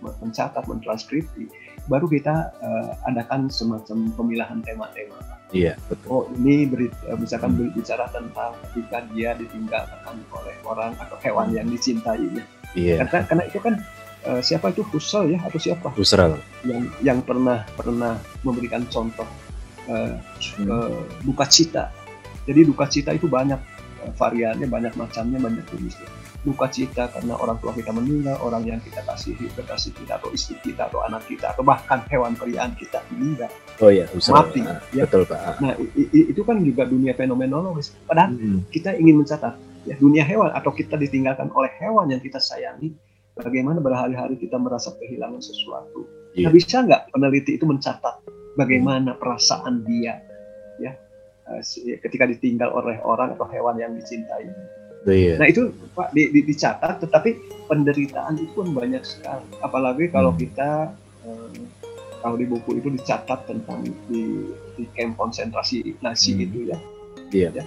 mencatat mentranskripsi baru kita uh, adakan semacam pemilahan tema-tema. Iya betul. Oh ini beri, misalkan hmm. bicara tentang ketika dia ditinggalkan oleh orang atau hewan yang dicintainya. Iya. Karena karena itu kan uh, siapa itu? Husserl ya atau siapa? Husserl. Yang yang pernah pernah memberikan contoh uh, hmm. uh, duka cita jadi duka cita itu banyak variannya banyak macamnya banyak jenisnya duka cita karena orang tua kita meninggal orang yang kita kasihi kekasih kita atau istri kita atau anak kita atau bahkan hewan peliharaan kita meninggal. Oh iya mati ah, ya. betul pak. Nah itu kan juga dunia fenomenologis. Padahal hmm. kita ingin mencatat ya dunia hewan atau kita ditinggalkan oleh hewan yang kita sayangi bagaimana berhari-hari kita merasa kehilangan sesuatu. Yeah. nah bisa nggak peneliti itu mencatat bagaimana perasaan dia? ya uh, ketika ditinggal oleh orang atau hewan yang dicintai. Oh, iya. Nah itu Pak di, di, dicatat, tetapi penderitaan itu pun banyak sekali. Apalagi kalau hmm. kita uh, kalau di buku itu dicatat tentang di, di camp konsentrasi Nazi hmm. itu ya. Iya. Ya.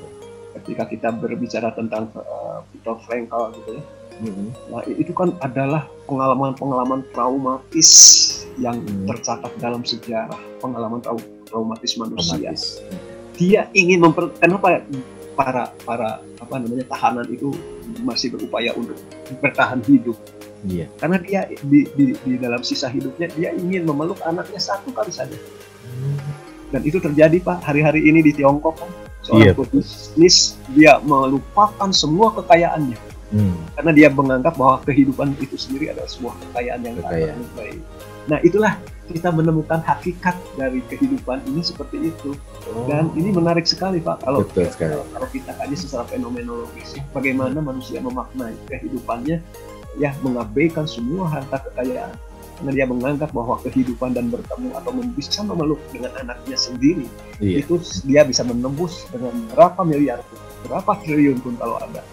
Ketika kita berbicara tentang uh, Viktor Frankl gitu ya. Hmm. Nah itu kan adalah pengalaman-pengalaman traumatis yang hmm. tercatat dalam sejarah pengalaman traumatis manusia. Traumatis. Dia ingin memper kenapa para para apa namanya tahanan itu masih berupaya untuk bertahan hidup Iya. Karena dia di, di, di dalam sisa hidupnya dia ingin memeluk anaknya satu kali saja. Dan itu terjadi Pak hari-hari ini di Tiongkok kan. Seorang iya. bisnis dia melupakan semua kekayaannya. Hmm. Karena dia menganggap bahwa kehidupan itu sendiri adalah sebuah kekayaan yang kekayaan. baik. Nah itulah kita menemukan hakikat dari kehidupan ini seperti itu. Oh. Dan ini menarik sekali Pak kalau Betul sekali. kalau kita kaji secara fenomenologis bagaimana manusia memaknai kehidupannya ya mengabaikan semua harta kekayaan karena dia menganggap bahwa kehidupan dan bertemu atau bisa memeluk dengan anaknya sendiri iya. itu dia bisa menembus dengan berapa miliar pun, berapa triliun pun kalau ada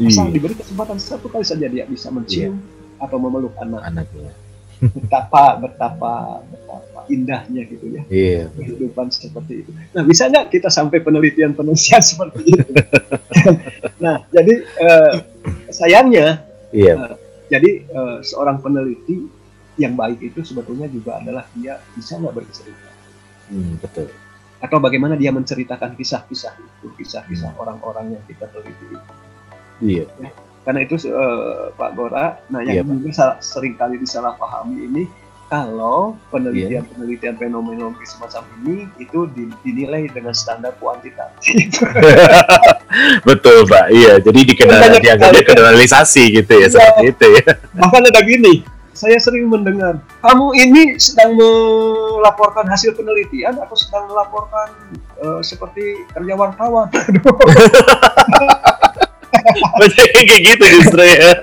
asal iya. diberi kesempatan satu kali saja dia bisa mencium iya. atau memeluk anak anaknya betapa betapa betapa indahnya gitu ya iya. kehidupan seperti itu nah bisa nggak kita sampai penelitian penelitian seperti itu nah jadi eh, sayangnya Iya. Uh, jadi uh, seorang peneliti yang baik itu sebetulnya juga adalah dia bisa nggak bercerita. Hmm, betul. Atau bagaimana dia menceritakan kisah-kisah itu, kisah-kisah hmm. orang-orang yang kita teliti Iya. Ya, karena itu uh, Pak Gora, nah yang iya, juga sering kali disalahpahami ini kalau penelitian-penelitian yeah. fenomenologi semacam ini itu dinilai dengan standar kuantitatif. Betul, Pak. Iya, jadi dikenal dianggapnya generalisasi gitu ya, ya, seperti itu ya. Bahkan ada gini, saya sering mendengar, kamu ini sedang melaporkan hasil penelitian atau sedang melaporkan uh, seperti kerja wartawan? Banyak kayak gitu justru ya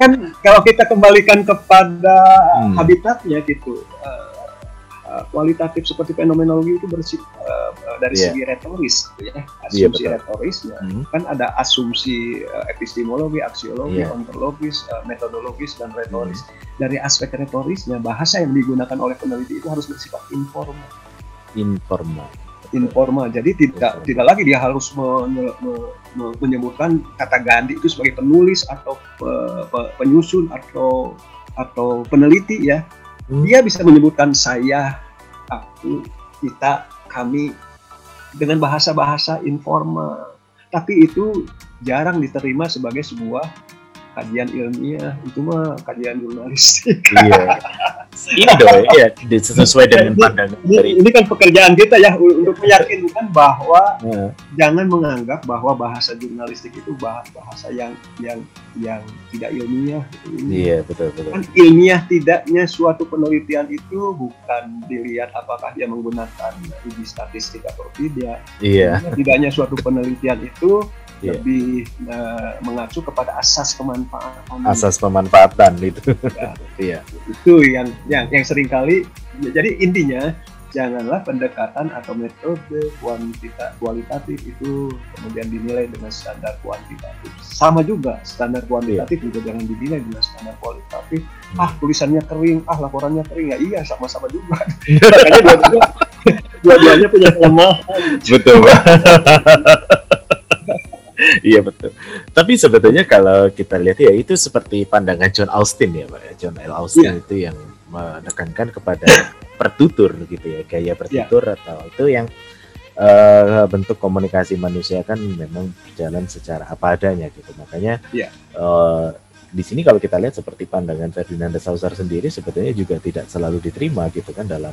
kan kalau kita kembalikan kepada hmm. habitatnya gitu uh, uh, kualitatif seperti fenomenologi itu bersih uh, dari yeah. segi retoris gitu ya iya, asumsi yeah, retoris ya hmm. kan ada asumsi uh, epistemologi aksiologi yeah. ontologis uh, metodologis dan retoris hmm. dari aspek retorisnya bahasa yang digunakan oleh peneliti itu harus bersifat informal informal informal. Jadi tidak tidak lagi dia harus menye, me, me, menyebutkan kata ganti itu sebagai penulis atau pe, pe, penyusun atau atau peneliti ya. Hmm. Dia bisa menyebutkan saya, aku, kita, kami dengan bahasa-bahasa informal. Tapi itu jarang diterima sebagai sebuah kajian ilmiah itu mah kajian jurnalistik. Iya. Ini dong, ya sesuai dengan pandangan ini, dari ini kan pekerjaan kita ya untuk meyakinkan bahwa ya. jangan menganggap bahwa bahasa jurnalistik itu bahasa yang yang yang tidak ilmiah. Ini. Iya betul betul. Kan ilmiah tidaknya suatu penelitian itu bukan dilihat apakah dia menggunakan uji statistik atau tidak. Iya. Tidaknya suatu penelitian itu yeah. lebih uh, mengacu kepada asas pemanfaatan. Asas pemanfaatan itu. Ya, yeah. Itu yang yang yang sering kali jadi intinya janganlah pendekatan atau metode kuantita, kualitatif itu kemudian dinilai dengan standar kuantitatif. Sama juga standar kuantitatif yeah. juga jangan dinilai dengan standar kualitatif. Hmm. Ah tulisannya kering, ah laporannya kering ya iya sama-sama juga. Makanya dua-duanya punya kelemahan. Betul. iya betul. Tapi sebetulnya kalau kita lihat ya itu seperti pandangan John Austin ya Pak. John L. Austin yeah. itu yang menekankan kepada pertutur gitu ya, gaya pertutur yeah. atau itu yang uh, bentuk komunikasi manusia kan memang berjalan secara apa adanya gitu. Makanya yeah. Ya. uh, di sini kalau kita lihat seperti pandangan Ferdinand de Saussure sendiri sebetulnya juga tidak selalu diterima gitu kan dalam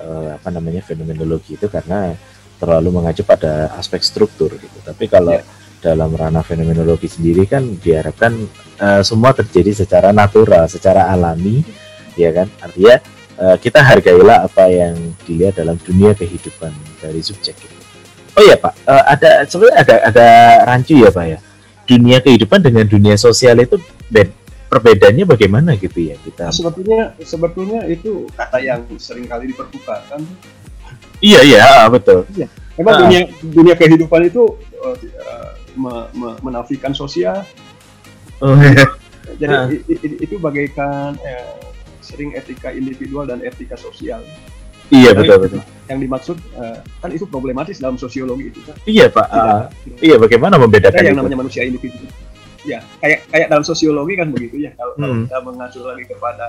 uh, apa namanya fenomenologi itu karena terlalu mengacu pada aspek struktur gitu. Tapi kalau yeah dalam ranah fenomenologi sendiri kan diharapkan uh, semua terjadi secara natural, secara alami, ya kan? Artinya uh, kita hargailah apa yang dilihat dalam dunia kehidupan dari subjek. Gitu. Oh ya Pak, uh, ada sebenarnya ada ada rancu ya Pak ya. Dunia kehidupan dengan dunia sosial itu bed, perbedaannya bagaimana gitu ya kita? Sebetulnya sebetulnya itu kata yang sering kali dipertukarkan. Iya iya betul. Iya Memang uh. dunia dunia kehidupan itu uh, me, me, menafikan sosial. Oh, iya. Jadi uh. itu bagaikan eh, sering etika individual dan etika sosial. Iya betul betul. Yang dimaksud uh, kan itu problematis dalam sosiologi itu kan. Iya pak. Uh, iya bagaimana membedakan yang namanya manusia individu. Ya kayak kayak dalam sosiologi kan begitu ya. Kalau, hmm. kita mengacu lagi kepada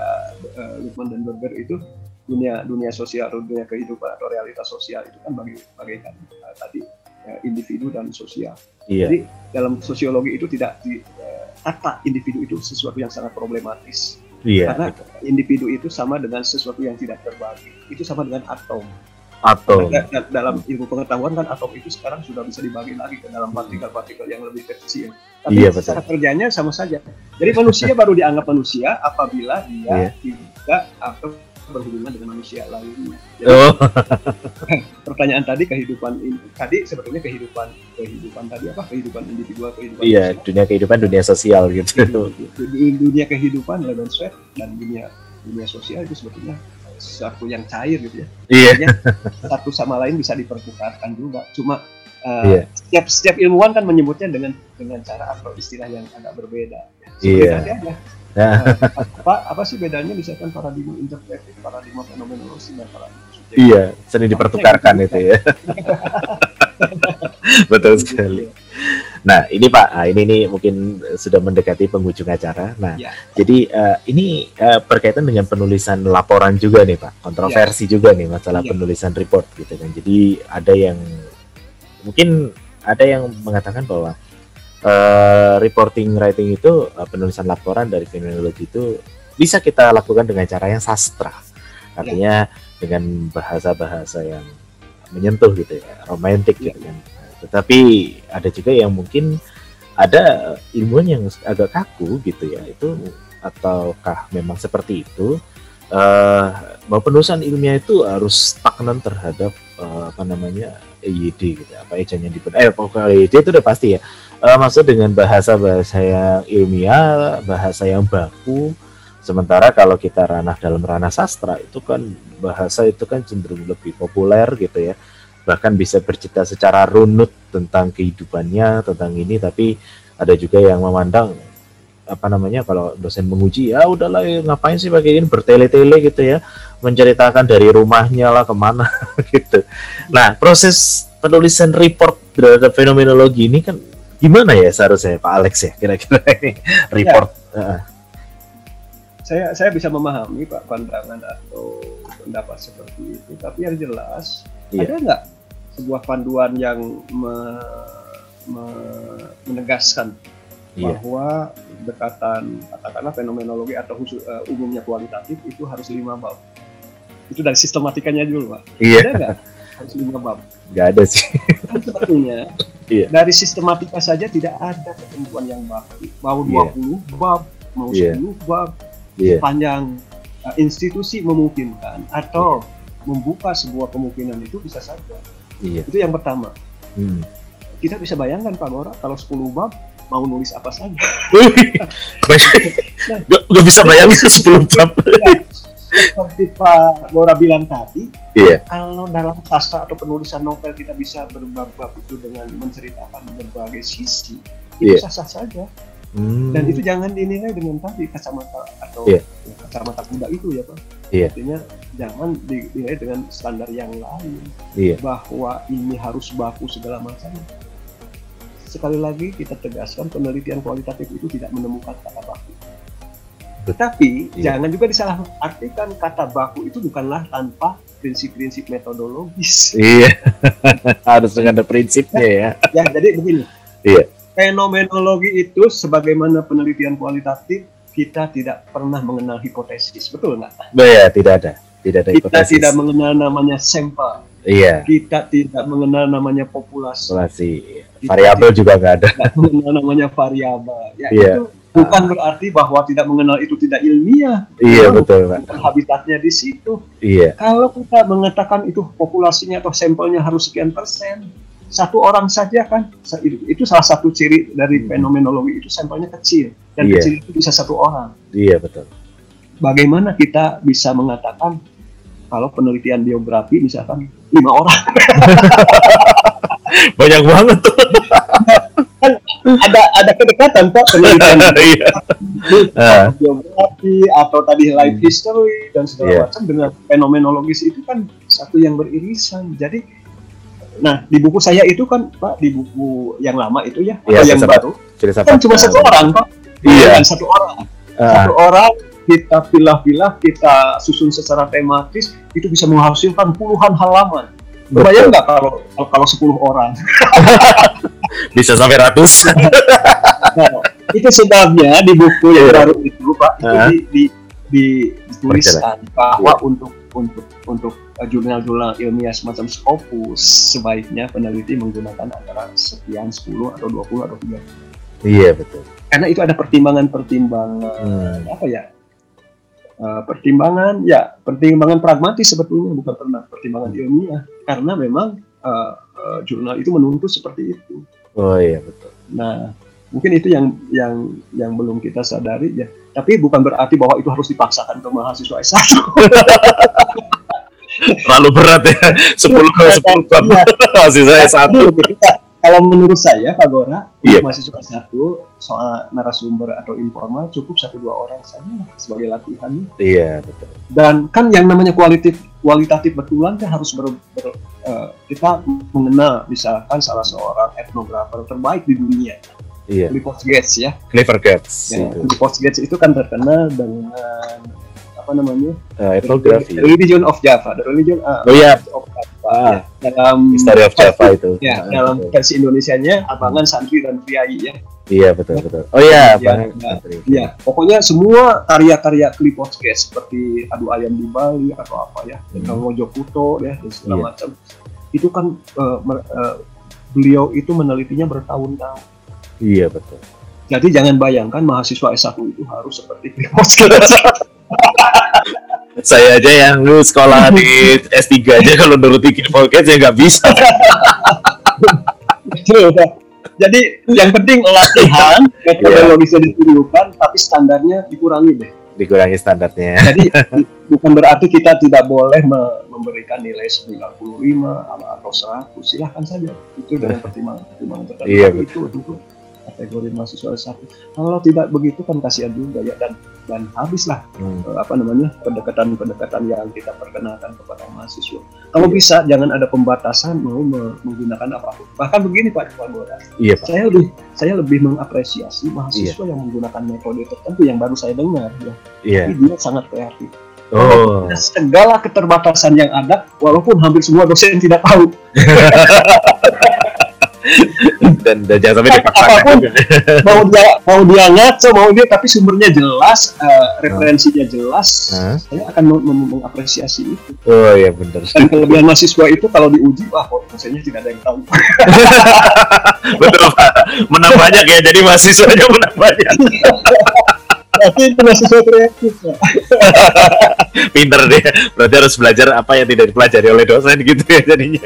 uh, Lukman dan Berger itu dunia dunia sosial dunia kehidupan atau realitas sosial itu kan bagi bagaikan uh, tadi individu dan sosial. Iya. Jadi dalam sosiologi itu tidak di, uh, kata individu itu sesuatu yang sangat problematis Iya. Karena individu itu sama dengan sesuatu yang tidak terbagi. Itu sama dengan atom. Atom. Karena dalam ilmu pengetahuan kan atom itu sekarang sudah bisa dibagi lagi ke dalam partikel-partikel yang lebih kecil. Tapi iya, betul. cara kerjanya sama saja. Jadi manusia baru dianggap manusia apabila dia iya. tidak atau berhubungan dengan manusia lainnya. Jadi, oh. pertanyaan tadi kehidupan ini tadi sebetulnya kehidupan kehidupan tadi apa kehidupan individual kehidupan iya sosial. dunia kehidupan dunia sosial gitu dunia kehidupan dan sweat dan dunia dunia sosial itu sebetulnya sesuatu yang cair gitu ya iya satu sama lain bisa dipertukarkan juga cuma uh, iya. setiap setiap ilmuwan kan menyebutnya dengan dengan cara atau istilah yang agak berbeda iya yeah. Nah, apa apa sih bedanya misalkan paradigma interpretif, paradigma fenomenologi dan paradigma subjektif? Iya, sering dipertukarkan itu ya. Betul sekali. Nah, ini Pak, nah, ini nih mungkin sudah mendekati penghujung acara. Nah, ya. jadi uh, ini uh, berkaitan dengan penulisan laporan juga nih Pak, kontroversi ya. juga nih masalah ya. penulisan report gitu kan. Jadi ada yang mungkin ada yang mengatakan bahwa uh, reporting writing itu uh, penulisan laporan dari fenomenologi itu bisa kita lakukan dengan cara yang sastra artinya ya. dengan bahasa-bahasa yang menyentuh gitu ya romantis ya. gitu kan tetapi ada juga yang mungkin ada ilmuwan yang agak kaku gitu ya itu ataukah memang seperti itu uh, bahwa penulisan ilmiah itu harus stagnan terhadap uh, apa namanya EYD gitu apa ejanya di eh pokoknya EYD itu udah pasti ya uh, maksud dengan bahasa-bahasa yang ilmiah, bahasa yang baku. Sementara kalau kita ranah dalam ranah sastra itu kan bahasa itu kan cenderung lebih populer gitu ya. Bahkan bisa bercerita secara runut tentang kehidupannya, tentang ini tapi ada juga yang memandang apa namanya kalau dosen menguji ya udahlah ya, ngapain sih pakai ini bertele-tele gitu ya menceritakan dari rumahnya lah ke mana gitu. Nah proses penulisan report terhadap fenomenologi ini kan gimana ya seharusnya Pak Alex ya kira-kira ini report ya. uh. saya saya bisa memahami Pak pandangan atau pendapat seperti itu tapi yang jelas ya. ada nggak sebuah panduan yang me, me, menegaskan ya. bahwa dekatan katakanlah fenomenologi atau khusus, uh, umumnya kualitatif itu harus lima bab itu dari sistematikanya dulu Pak iya. ada nggak harus lima bab nggak ada sih kan sebetulnya yeah. dari sistematika saja tidak ada ketentuan yang baku mau 20 yeah. bab mau yeah. 10 bab yeah. sepanjang uh, institusi memungkinkan atau yeah. membuka sebuah kemungkinan itu bisa saja yeah. itu yang pertama hmm. kita bisa bayangkan Pak Gora kalau 10 bab mau nulis apa saja. nah, gak, bisa bayangin 10 bab. Seperti Pak Bora bilang tadi, yeah. kalau dalam sastra atau penulisan novel kita bisa berbab itu dengan menceritakan berbagai sisi, itu yeah. sah-sah saja. Hmm. Dan itu jangan dinilai dengan tadi kacamata atau yeah. kacamata kuda itu ya Pak. Yeah. Artinya jangan dinilai dengan standar yang lain. Yeah. Bahwa ini harus baku segala macam. Sekali lagi kita tegaskan penelitian kualitatif itu tidak menemukan kata baku tetapi iya. jangan juga disalahartikan kata baku itu bukanlah tanpa prinsip-prinsip metodologis. Iya, harus dengan ada prinsipnya ya. ya, jadi begini. Iya. Fenomenologi itu sebagaimana penelitian kualitatif kita tidak pernah mengenal hipotesis, betul nggak? Iya, tidak ada, tidak ada hipotesis. Kita tidak mengenal namanya sampel. Iya. Kita tidak mengenal namanya populasi. Populasi. Variabel juga nggak ada. Tidak mengenal namanya variabel. Ya, iya. itu bukan berarti bahwa tidak mengenal itu tidak ilmiah. Iya betul. Pak. Habitatnya di situ. Iya. Kalau kita mengatakan itu populasinya atau sampelnya harus sekian persen, satu orang saja kan itu salah satu ciri dari hmm. fenomenologi itu sampelnya kecil dan iya. kecil itu bisa satu orang. Iya betul. Bagaimana kita bisa mengatakan kalau penelitian biografi misalkan lima orang? banyak banget tuh ada ada kedekatan pak penelitian geografi atau tadi life history dan segala yeah. macam dengan fenomenologis itu kan satu yang beririsan. Jadi nah di buku saya itu kan pak di buku yang lama itu ya yeah, atau yang baru kan cuma satu orang pak. Iya. yeah. satu orang. Uh. satu orang kita pilah-pilah kita susun secara tematis itu bisa menghasilkan puluhan halaman. Bayang nggak kalau kalau sepuluh orang? Bisa sampai ratus. nah, itu sebabnya di buku yang iya. baru itu Pak itu di, di, di dituliskan bahwa yeah. untuk untuk untuk jurnal-jurnal ilmiah semacam Scopus sebaiknya peneliti menggunakan antara sekian 10 atau 20 atau 30. Iya betul. Karena itu ada pertimbangan-pertimbangan hmm. apa ya? uh, pertimbangan ya pertimbangan pragmatis sebetulnya bukan pernah pertimbangan ilmiah karena memang uh, uh, jurnal itu menuntut seperti itu. Oh iya betul. Nah mungkin itu yang yang yang belum kita sadari ya. Tapi bukan berarti bahwa itu harus dipaksakan ke mahasiswa S1. Terlalu berat ya, sepuluh ke sepuluh mahasiswa S1 kalau menurut saya Pak Gora yeah. mahasiswa satu soal narasumber atau informal cukup satu dua orang saja sebagai latihan iya yeah, betul dan kan yang namanya kualitatif kualitatif betulan kan harus ber, ber uh, kita mengenal misalkan salah seorang etnografer terbaik di dunia Iya. Clifford Gates ya. Clifford Gates. Ya, Clifford Gates itu kan terkenal dengan apa namanya? Uh, etnografi. Religion of Java. The Religion uh, oh, yeah. of ah, ya, dalam History of Java itu. Ya, nah, dalam betul. versi Indonesianya abangan santri dan priai ya. Iya betul betul. Oh iya, ya, ya, ya, pokoknya semua karya-karya Clifford Gates seperti Adu Ayam di Bali atau apa ya, hmm. Mojokuto ya dan segala yeah. macam. Itu kan uh, uh, beliau itu menelitinya bertahun-tahun. Iya betul. Jadi jangan bayangkan mahasiswa S1 itu harus seperti Clifford Gates. saya aja yang lu sekolah di S3 aja kalau nuruti podcast ya nggak bisa. Jadi yang penting latihan, metodologisnya ditunjukkan, tapi standarnya dikurangi deh. Dikurangi standarnya. Jadi bukan berarti kita tidak boleh memberikan nilai 95 atau 100, silahkan saja. Itu dengan pertimbangan pertimbangan tertentu. Iya, betul. Itu, itu kategori mahasiswa satu. Kalau tidak begitu kan kasihan juga ya dan dan habislah hmm. Eh, apa namanya pendekatan-pendekatan yang kita perkenalkan kepada mahasiswa. Kalau iya. bisa jangan ada pembatasan mau menggunakan apa pun. Bahkan begini Pak Bora, iya, Pak. saya lebih saya lebih mengapresiasi mahasiswa iya. yang menggunakan metode tertentu yang baru saya dengar ya. Iya. Tapi dia sangat kreatif. Oh. Segala keterbatasan yang ada, walaupun hampir semua dosen tidak tahu. dan, dan jangan sampai dipaksakan. mau dia mau dia ngaco mau dia tapi sumbernya jelas uh, referensinya jelas huh? saya akan mengapresiasi itu. Oh iya benar dan kelebihan mahasiswa itu kalau diuji wah kok dosennya tidak ada yang tahu. Betul pak. Menang banyak ya jadi mahasiswanya menang banyak. Tapi itu mahasiswa kreatif pinter deh. Berarti harus belajar apa yang tidak dipelajari oleh dosen gitu ya jadinya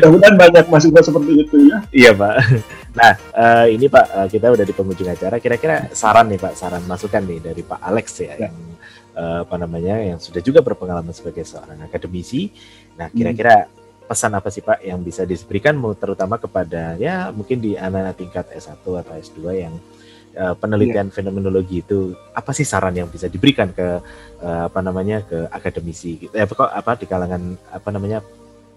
Mudah-mudahan banyak mahasiswa seperti itu ya. Iya Pak. Nah uh, ini Pak uh, kita udah di penghujung acara. Kira-kira saran nih Pak, saran masukan nih dari Pak Alex ya, ya. yang uh, apa namanya yang sudah juga berpengalaman sebagai seorang akademisi. Nah kira-kira hmm. pesan apa sih Pak yang bisa diberikan terutama kepada ya mungkin di anak tingkat S1 atau S2 yang uh, penelitian ya. fenomenologi itu apa sih saran yang bisa diberikan ke uh, apa namanya ke akademisi gitu? Eh, apa di kalangan apa namanya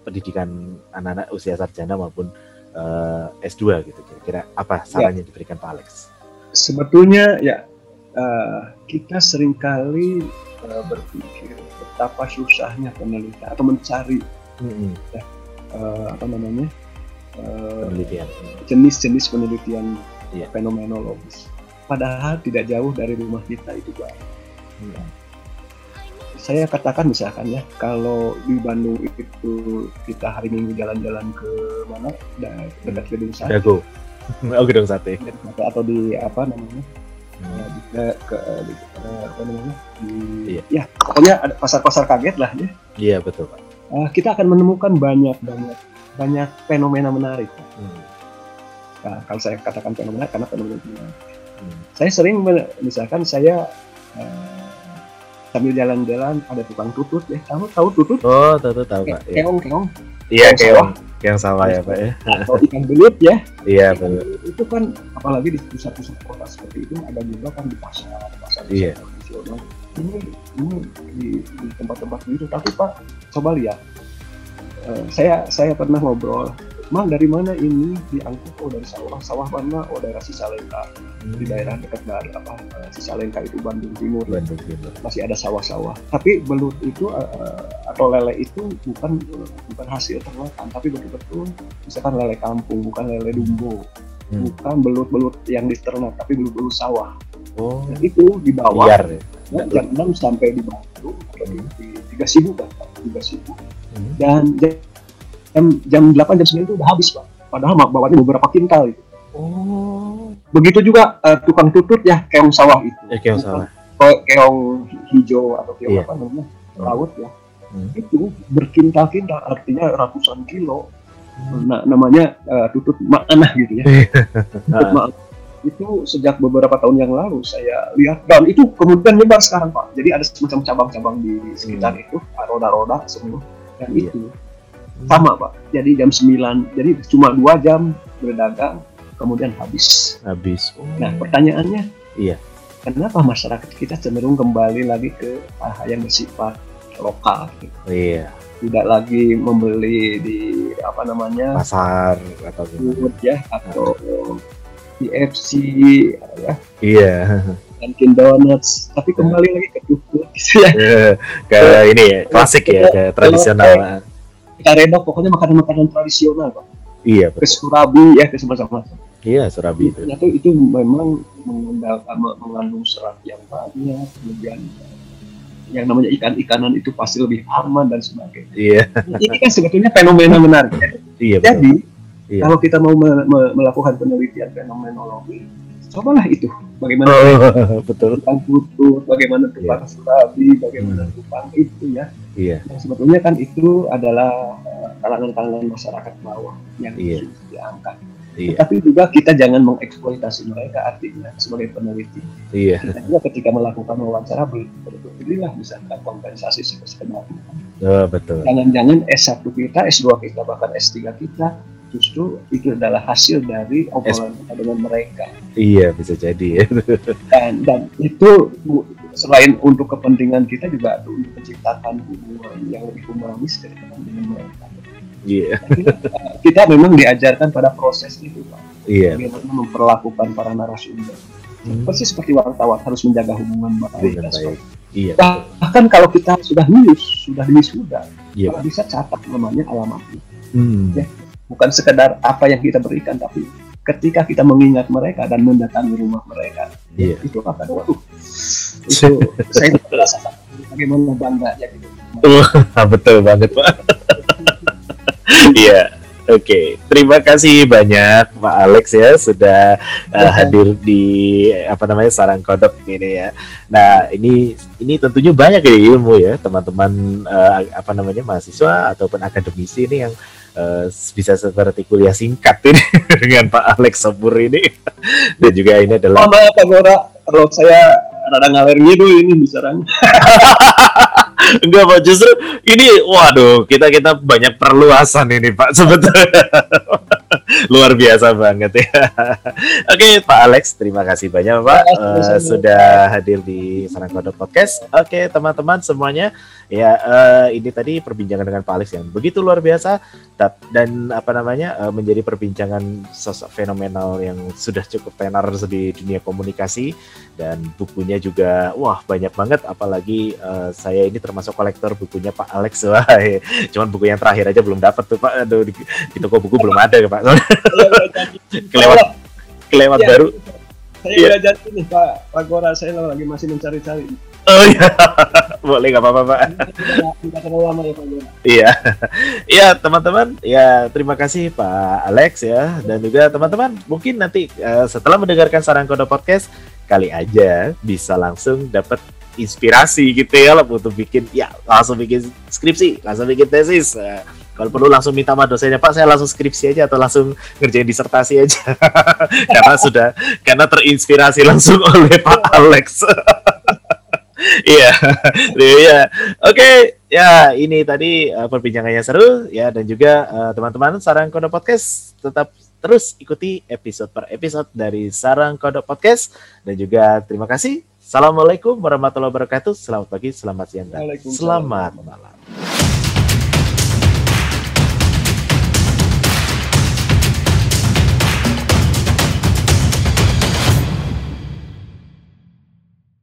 pendidikan anak-anak usia sarjana maupun uh, eh, S2 gitu kira-kira apa sarannya ya. diberikan Pak Alex? Sebetulnya ya uh, kita sering kali uh, berpikir betapa susahnya penelitian atau mencari hmm. ya, uh, apa namanya uh, penelitian jenis-jenis penelitian ya. fenomenologis. Padahal tidak jauh dari rumah kita itu Pak. Hmm saya katakan misalkan ya kalau di Bandung itu kita hari Minggu jalan-jalan ke mana? Dekat gedung sate. Dago. Oh gedung sate. Atau di apa namanya? Hmm. di, ke, ke di, apa namanya? Di iya. ya pokoknya ada pasar-pasar kaget lah ya. Iya betul pak. Uh, kita akan menemukan banyak banyak banyak fenomena menarik. Hmm. nah, kalau saya katakan fenomena karena fenomena menarik hmm. saya sering misalkan saya uh, sambil jalan-jalan ada tukang tutut ya kamu tahu tutut? Oh tahu tahu pak. Ke keong keong. Iya keong keong. sawah ya pak ya. Atau ikan belut ya. Iya betul itu kan apalagi di pusat-pusat kota seperti itu ada juga kan di pasar pasar iya. tradisional. Ini ini di, di tempat-tempat gitu tapi pak coba lihat. Uh, saya saya pernah ngobrol Mang dari mana ini diangkut oh dari sawah sawah mana oh daerah Sisalengka hmm. di daerah dekat dari apa uh, Sisalengka itu Bandung Timur Bandung Timur masih ada sawah-sawah tapi belut itu uh, atau lele itu bukan uh, bukan hasil ternakan tapi betul-betul misalkan lele kampung bukan lele dumbo hmm. bukan belut-belut yang diternak tapi belut-belut sawah oh. Dan itu di bawah Biar, ya? jam 6 sampai di Bandung hmm. di tiga sibu kan tiga sibu hmm. dan jam jam 8 jam 9 itu udah habis pak padahal bawanya beberapa kintal itu oh begitu juga uh, tukang tutut ya keong sawah itu ya, keong sawah keong hijau atau keong yeah. apa namanya hmm. laut ya hmm. itu berkintal-kintal artinya ratusan kilo hmm. nah namanya uh, tutut makna gitu ya tutut makna itu sejak beberapa tahun yang lalu saya lihat dan itu kemudian nyebar sekarang pak jadi ada semacam cabang-cabang di sekitar hmm. itu roda-roda semua dan yeah. itu sama pak. Jadi jam 9 jadi cuma dua jam berdagang kemudian habis. Habis. Oh. nah pertanyaannya iya. kenapa masyarakat kita cenderung kembali lagi ke hal yang bersifat lokal? Gitu. iya. Tidak lagi membeli di apa namanya pasar atau food ya atau di FC ya. Iya. Dunkin Donuts tapi kembali yeah. lagi ke tuku gitu ya. Yeah. ke ini ya klasik ya ke tradisional kita pokoknya makanan-makanan tradisional pak iya betul. ke Surabi ya ke macam-macam iya Surabi itu itu, itu memang mengandung serat yang banyak kemudian yang namanya ikan-ikanan itu pasti lebih aman dan sebagainya. Iya. Ini kan sebetulnya fenomena menarik. Iya. Betul. Jadi iya. kalau kita mau me me melakukan penelitian fenomenologi, cobalah itu bagaimana oh, betul tentang putus bagaimana tukang yeah. surabi bagaimana hmm. itu ya yeah. yang sebetulnya kan itu adalah eh, kalangan-kalangan masyarakat bawah yang yeah. diangkat Iya. Tapi juga kita jangan mengeksploitasi mereka artinya sebagai peneliti. Iya. Kita juga ketika melakukan wawancara belilah bisa kompensasi sebenarnya. Oh, betul. Jangan-jangan S1 kita, S2 kita, bahkan S3 kita justru itu adalah hasil dari obrolan kita dengan mereka. Iya bisa jadi ya. Dan, dan itu selain untuk kepentingan kita juga untuk menciptakan hubungan yang lebih humanis dengan mereka. Iya. Yeah. Kita memang diajarkan pada proses itu, Pak. Iya. Yeah. Bagaimana memperlakukan para narasumber. Hmm. Persis seperti wartawan harus menjaga hubungan baik. baik. Iya. Bahkan kalau kita sudah lulus, sudah wisuda, iya. bisa catat namanya alamatnya. Hmm. Ya bukan sekedar apa yang kita berikan tapi ketika kita mengingat mereka dan mendatangi rumah mereka yeah. itu akan waduh itu saya merasa bagaimana bangga ya gitu betul banget pak iya Oke, okay. terima kasih banyak Pak Alex ya sudah uh, hadir di apa namanya sarang kodok ini ya. Nah ini ini tentunya banyak ya ilmu ya teman-teman uh, apa namanya mahasiswa ataupun akademisi ini yang uh, bisa seperti kuliah singkat ini dengan Pak Alex Sabur ini dan juga ini adalah. Mama Pak Gora, kalau saya rada ngalir gitu ini bicaranya. Enggak Pak, justru ini waduh, kita kita banyak perluasan ini Pak sebetulnya. Luar biasa banget ya. Oke, Pak Alex, terima kasih banyak Pak uh, sudah hadir di Sarang Kode Podcast. Oke, teman-teman semuanya, ya uh, ini tadi perbincangan dengan Pak Alex yang begitu luar biasa dan apa namanya uh, menjadi perbincangan sosok fenomenal yang sudah cukup tenar di dunia komunikasi dan bukunya juga wah banyak banget apalagi uh, saya ini termasuk kolektor bukunya Pak Alex wah cuman buku yang terakhir aja belum dapat tuh Pak. Aduh di, di toko buku belum ada Pak. Kelewat kelewat ya, baru. Saya ya. udah jadi nih Pak. Pak Gora saya lagi masih mencari-cari Oh iya, boleh nggak apa-apa pak. Ya Pak Iya, iya teman-teman, ya terima kasih Pak Alex ya dan juga teman-teman mungkin nanti uh, setelah mendengarkan saran kode podcast kali aja bisa langsung dapat inspirasi gitu ya untuk bikin ya langsung bikin skripsi, langsung bikin tesis. Uh, kalau perlu langsung minta sama dosennya Pak, saya langsung skripsi aja atau langsung ngerjain disertasi aja karena sudah karena terinspirasi langsung oleh Pak Alex. Iya, iya. Oke, ya ini tadi uh, perbincangannya seru ya dan juga uh, teman-teman Sarang Kode Podcast tetap terus ikuti episode per episode dari Sarang Kodok Podcast dan juga terima kasih. Assalamualaikum warahmatullahi wabarakatuh. Selamat pagi, selamat siang, dan selamat malam.